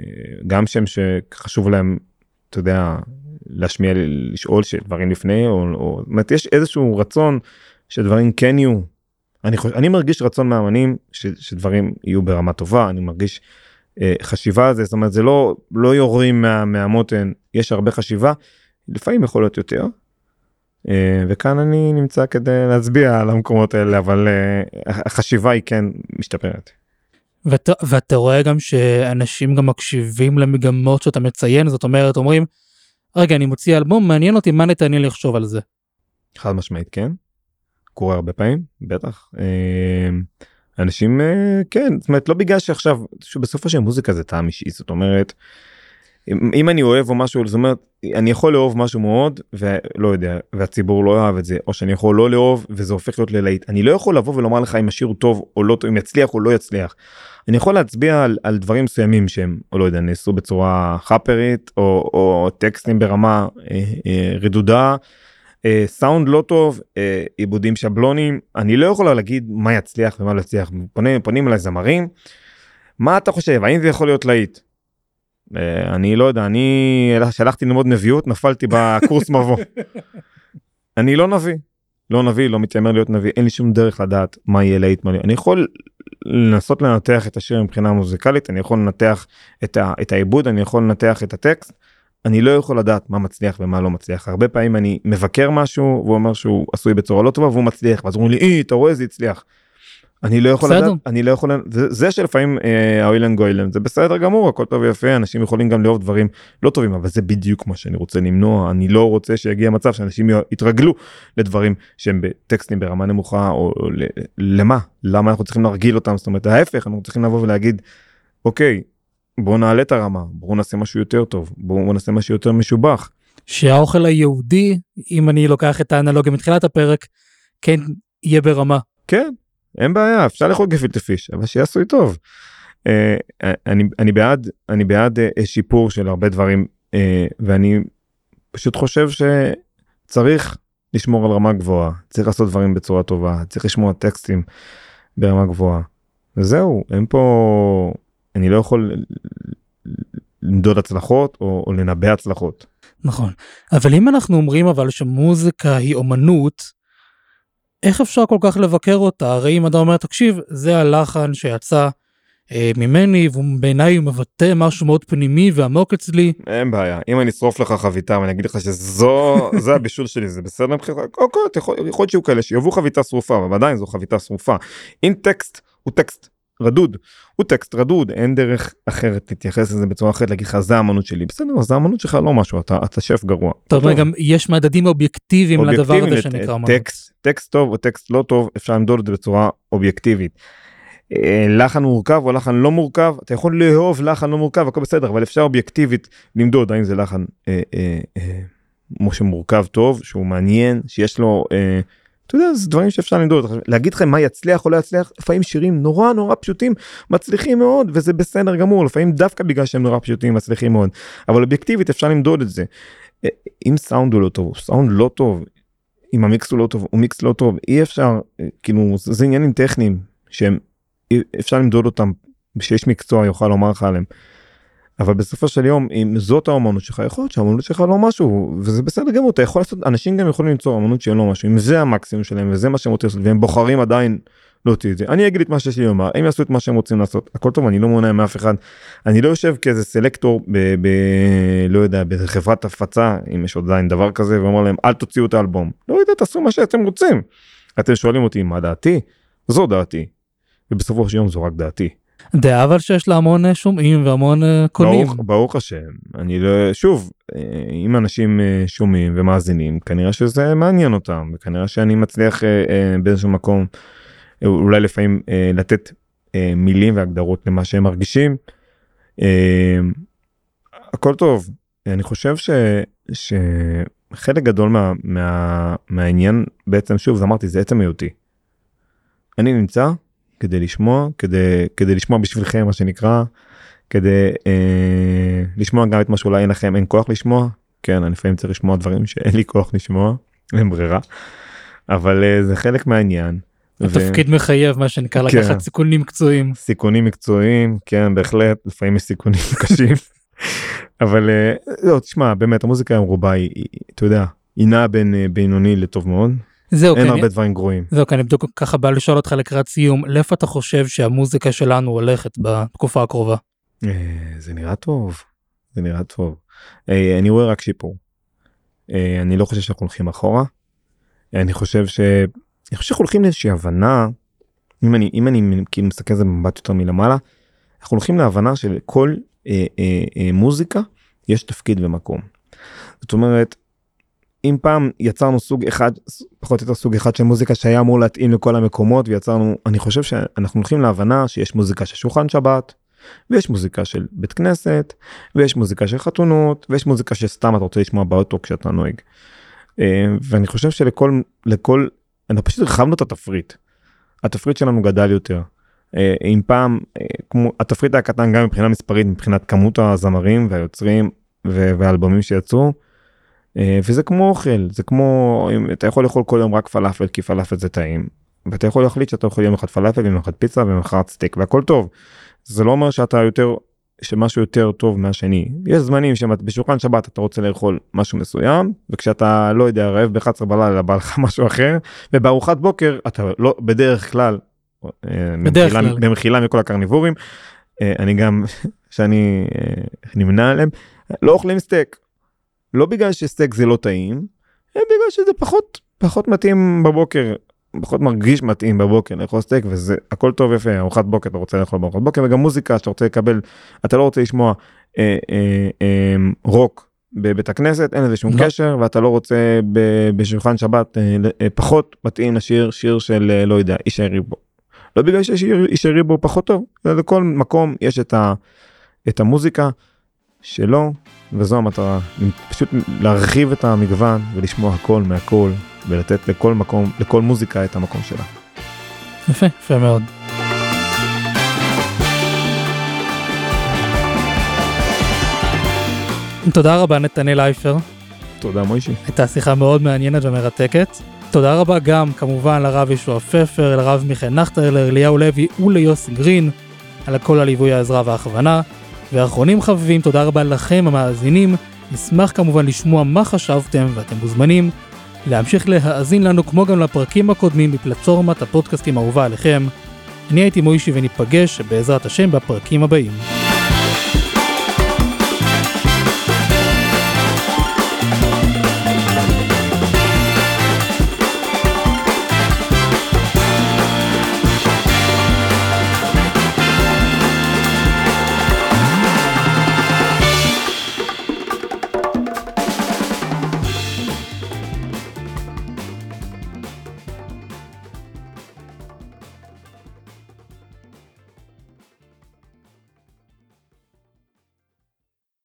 גם שהם שחשוב להם אתה יודע להשמיע לשאול שדברים לפני או, או זאת יש איזשהו רצון שדברים כן יהיו. אני, חושב, אני מרגיש רצון מאמנים ש, שדברים יהיו ברמה טובה אני מרגיש חשיבה על זה זאת אומרת זה לא לא יורים מה, מהמותן יש הרבה חשיבה לפעמים יכול להיות יותר וכאן אני נמצא כדי להצביע על המקומות האלה אבל אה, החשיבה היא כן משתפרת. ואתה, ואתה רואה גם שאנשים גם מקשיבים למגמות שאתה מציין זאת אומרת אומרים רגע אני מוציא אלבום מעניין אותי מה נתנאל לחשוב על זה. חד משמעית כן. קורה הרבה פעמים בטח. אה, אנשים כן זאת אומרת לא בגלל שעכשיו בסופו של מוזיקה זה טעם אישי זאת אומרת אם אני אוהב או משהו זאת אומרת אני יכול לאהוב משהו מאוד ולא יודע והציבור לא אוהב את זה או שאני יכול לא לאהוב וזה הופך להיות ללהיט אני לא יכול לבוא ולומר לך אם השיר טוב או לא טוב אם יצליח או לא יצליח. אני יכול להצביע על, על דברים מסוימים שהם או לא יודע נעשו בצורה חאפרית או, או טקסטים ברמה אה, אה, רדודה. אה, סאונד לא טוב אה, עיבודים שבלונים אני לא יכול להגיד מה יצליח ומה לא יצליח פונים, פונים אליי זמרים. מה אתה חושב האם זה יכול להיות להיט אני לא יודע אני שלחתי ללמוד נביאות נפלתי בקורס מבוא. אני לא נביא לא נביא לא מתיימר להיות נביא אין לי שום דרך לדעת מה יהיה להיט מה אני יכול לנסות לנתח את השיר מבחינה מוזיקלית אני יכול לנתח את, ה, את העיבוד אני יכול לנתח את הטקסט. אני לא יכול לדעת מה מצליח ומה לא מצליח הרבה פעמים אני מבקר משהו והוא אומר שהוא עשוי בצורה לא טובה והוא מצליח ואז אומרים לי אי אתה רואה זה הצליח. אני לא יכול לדעת, אני לא יכול, זה, זה שלפעמים אה, האוילן גוילן זה בסדר גמור הכל טוב ויפה אנשים יכולים גם לאהוב דברים לא טובים אבל זה בדיוק מה שאני רוצה למנוע. אני לא רוצה שיגיע מצב שאנשים יתרגלו לדברים שהם בטקסטים ברמה נמוכה או, למה? למה אנחנו צריכים להרגיל אותם? זאת אומרת ההפך אנחנו צריכים לבוא ולהגיד אוקיי בוא נעלה את הרמה בואו נעשה משהו יותר טוב בואו נעשה משהו יותר משובח. שהאוכל היהודי, אם אני לוקח את האנלוגיה מתחילת הפרק, כן יהיה ברמה. כן, אין בעיה, אפשר לאכול גפילטה פיש, אבל שיהיה עשוי טוב. אה, אני, אני בעד, אני בעד אה, שיפור של הרבה דברים, אה, ואני פשוט חושב שצריך לשמור על רמה גבוהה, צריך לעשות דברים בצורה טובה, צריך לשמוע טקסטים ברמה גבוהה. וזהו, אין פה, אני לא יכול למדוד הצלחות או, או לנבא הצלחות. נכון, אבל אם אנחנו אומרים אבל שמוזיקה היא אומנות, איך אפשר כל כך לבקר אותה? הרי אם אתה אומר, תקשיב, זה הלחן שיצא אה, ממני, ובעיניי הוא מבטא משהו מאוד פנימי ועמוק אצלי. אין בעיה, אם אני אשרוף לך חביתה ואני אגיד לך שזו, זה הבישול שלי, זה בסדר מבחינתך? אוקיי, יכול להיות שיהיו כאלה שיבואו חביתה שרופה, אבל עדיין זו חביתה שרופה. אם טקסט הוא טקסט רדוד, הוא טקסט רדוד, אין דרך אחרת להתייחס לזה בצורה אחרת, להגיד לך זה האמנות שלי, בסדר, זה האמנות שלך לא משהו, אתה, אתה שף גרוע. אתה אומר גם יש מדדים אובייקטיביים לדבר הזה שנקרא אמנות. טקסט, טקסט טוב או טקסט לא טוב, אפשר למדוד את זה בצורה אובייקטיבית. אה, לחן מורכב או לחן לא מורכב, אתה יכול לאהוב לחן לא מורכב, הכל בסדר, אבל אפשר אובייקטיבית למדוד האם זה לחן אה, אה, אה, שמורכב טוב, שהוא מעניין, שיש לו... אה, אתה יודע, זה דברים שאפשר למדוד, להגיד לכם מה יצליח או לא יצליח, לפעמים שירים נורא נורא פשוטים מצליחים מאוד וזה בסדר גמור, לפעמים דווקא בגלל שהם נורא פשוטים מצליחים מאוד, אבל אובייקטיבית אפשר למדוד את זה. אה, אם סאונד הוא לא טוב, סאונד לא טוב, אם המיקס הוא לא טוב, הוא מיקס לא טוב, אי אפשר, אה, כאילו זה עניינים טכניים שהם אפשר למדוד אותם, שיש מקצוע יוכל לומר לך עליהם. אבל בסופו של יום אם זאת האמנות שלך יכול להיות שהאמנות שלך לא משהו וזה בסדר גמור אתה יכול לעשות אנשים גם יכולים למצוא אמנות שהיא לא משהו אם זה המקסימום שלהם וזה מה שהם רוצים לעשות והם בוחרים עדיין להוציא את זה. אני אגיד את מה שיש לי לומר הם יעשו את מה שהם רוצים לעשות הכל טוב אני לא מונע מאף אחד. אני לא יושב כאיזה סלקטור ב... ב לא יודע בחברת הפצה אם יש עדיין דבר כזה ואומר להם אל תוציאו את האלבום. לא יודע תעשו מה שאתם רוצים. אתם שואלים אותי מה דעתי? זו דעתי. ובסופו של יום זו רק דעתי. דעה אבל שיש לה המון אה, שומעים והמון אה, קונים. ברוך, ברוך השם, אני לא, שוב, אה, אם אנשים שומעים ומאזינים, כנראה שזה מעניין אותם, וכנראה שאני מצליח באיזשהו מקום, אולי לפעמים לתת מילים והגדרות למה שהם מרגישים. הכל טוב, אני חושב ש, שחלק גדול מה, מה, מהעניין בעצם, שוב, אמרתי, זה עצם היותי. אני נמצא כדי לשמוע, כדי, כדי לשמוע בשבילכם מה שנקרא, כדי אה, לשמוע גם את מה שאולי אין לכם, אין כוח לשמוע, כן, אני לפעמים צריך לשמוע דברים שאין לי כוח לשמוע, אין ברירה, אבל אה, זה חלק מהעניין. התפקיד ו... מחייב מה שנקרא כן. לקחת סיכונים מקצועיים. סיכונים מקצועיים, כן, בהחלט, לפעמים יש סיכונים קשים, אבל אה, לא, תשמע, באמת, המוזיקה היום רובה היא, היא, אתה יודע, היא נעה בין אה, בינוני לטוב מאוד. זהו, אין כן, הרבה דברים גרועים. זהו, כן, אני בדיוק ככה בא לשאול אותך לקראת סיום, לאיפה אתה חושב שהמוזיקה שלנו הולכת בתקופה הקרובה? אה, זה נראה טוב, זה נראה טוב. אה, אני רואה רק שיפור. אה, אני לא חושב שאנחנו הולכים אחורה. אני חושב ש... אני חושב שאנחנו הולכים לאיזושהי הבנה, אם אני, אם אני כאילו מסתכל על זה במבט יותר מלמעלה, אנחנו הולכים להבנה שלכל אה, אה, אה, מוזיקה יש תפקיד ומקום. זאת אומרת, אם פעם יצרנו סוג אחד פחות או יותר סוג אחד של מוזיקה שהיה אמור להתאים לכל המקומות ויצרנו אני חושב שאנחנו הולכים להבנה שיש מוזיקה של שולחן שבת ויש מוזיקה של בית כנסת ויש מוזיקה של חתונות ויש מוזיקה שסתם אתה רוצה לשמוע באוטו כשאתה נוהג. אה, ואני חושב שלכל לכל אנחנו פשוט הרחבנו את התפריט. התפריט שלנו גדל יותר. אה, אם פעם אה, כמו התפריט היה קטן גם מבחינה מספרית מבחינת כמות הזמרים והיוצרים והאלבומים שיצאו. אה, וזה כמו אוכל זה כמו אם אתה יכול לאכול כל יום רק פלאפל כי פלאפל זה טעים. ואתה יכול להחליט שאתה אוכל יום אחד פלאפל יום אחד פיצה ויום אחד סטייק והכל טוב. זה לא אומר שאתה יותר שמשהו יותר טוב מהשני. יש זמנים שבשולחן שבת אתה רוצה לאכול משהו מסוים וכשאתה לא יודע רעב ב-11 בלילה בא לך משהו אחר ובארוחת בוקר אתה לא בדרך כלל אה, בדרך כלל. במחילה מכל הקרניבורים אה, אני גם שאני נמנה עליהם לא אוכלים סטייק לא בגלל שסטייק זה לא טעים, אלא בגלל שזה פחות פחות מתאים בבוקר, פחות מרגיש מתאים בבוקר לאכול סטייק וזה הכל טוב יפה ארוחת בוקר אתה רוצה לאכול בארוחת בוקר וגם מוזיקה שאתה רוצה לקבל אתה לא רוצה לשמוע אה, אה, אה, רוק בבית הכנסת אין לזה שום לא. קשר ואתה לא רוצה ב, בשולחן שבת אה, אה, פחות מתאים לשיר שיר של אה, לא יודע איש הריבו. לא בגלל שיש איש הריבו פחות טוב לכל מקום יש את, ה, את המוזיקה שלו, וזו המטרה, פשוט להרחיב את המגוון ולשמוע הכל מהכל, ולתת לכל מקום, לכל מוזיקה את המקום שלה. יפה, יפה מאוד. תודה רבה נתנאל אייפר, תודה מוישי. הייתה שיחה מאוד מעניינת ומרתקת. תודה רבה גם כמובן לרב ישוע פפר, לרב מיכאל נחטרלר, אליהו לוי וליוסי גרין על כל הליווי העזרה וההכוונה. ואחרונים חביבים, תודה רבה לכם המאזינים. נשמח כמובן לשמוע מה חשבתם ואתם מוזמנים להמשיך להאזין לנו כמו גם לפרקים הקודמים בפלטפורמת הפודקאסטים האהובה עליכם. אני הייתי מוישי וניפגש בעזרת השם בפרקים הבאים.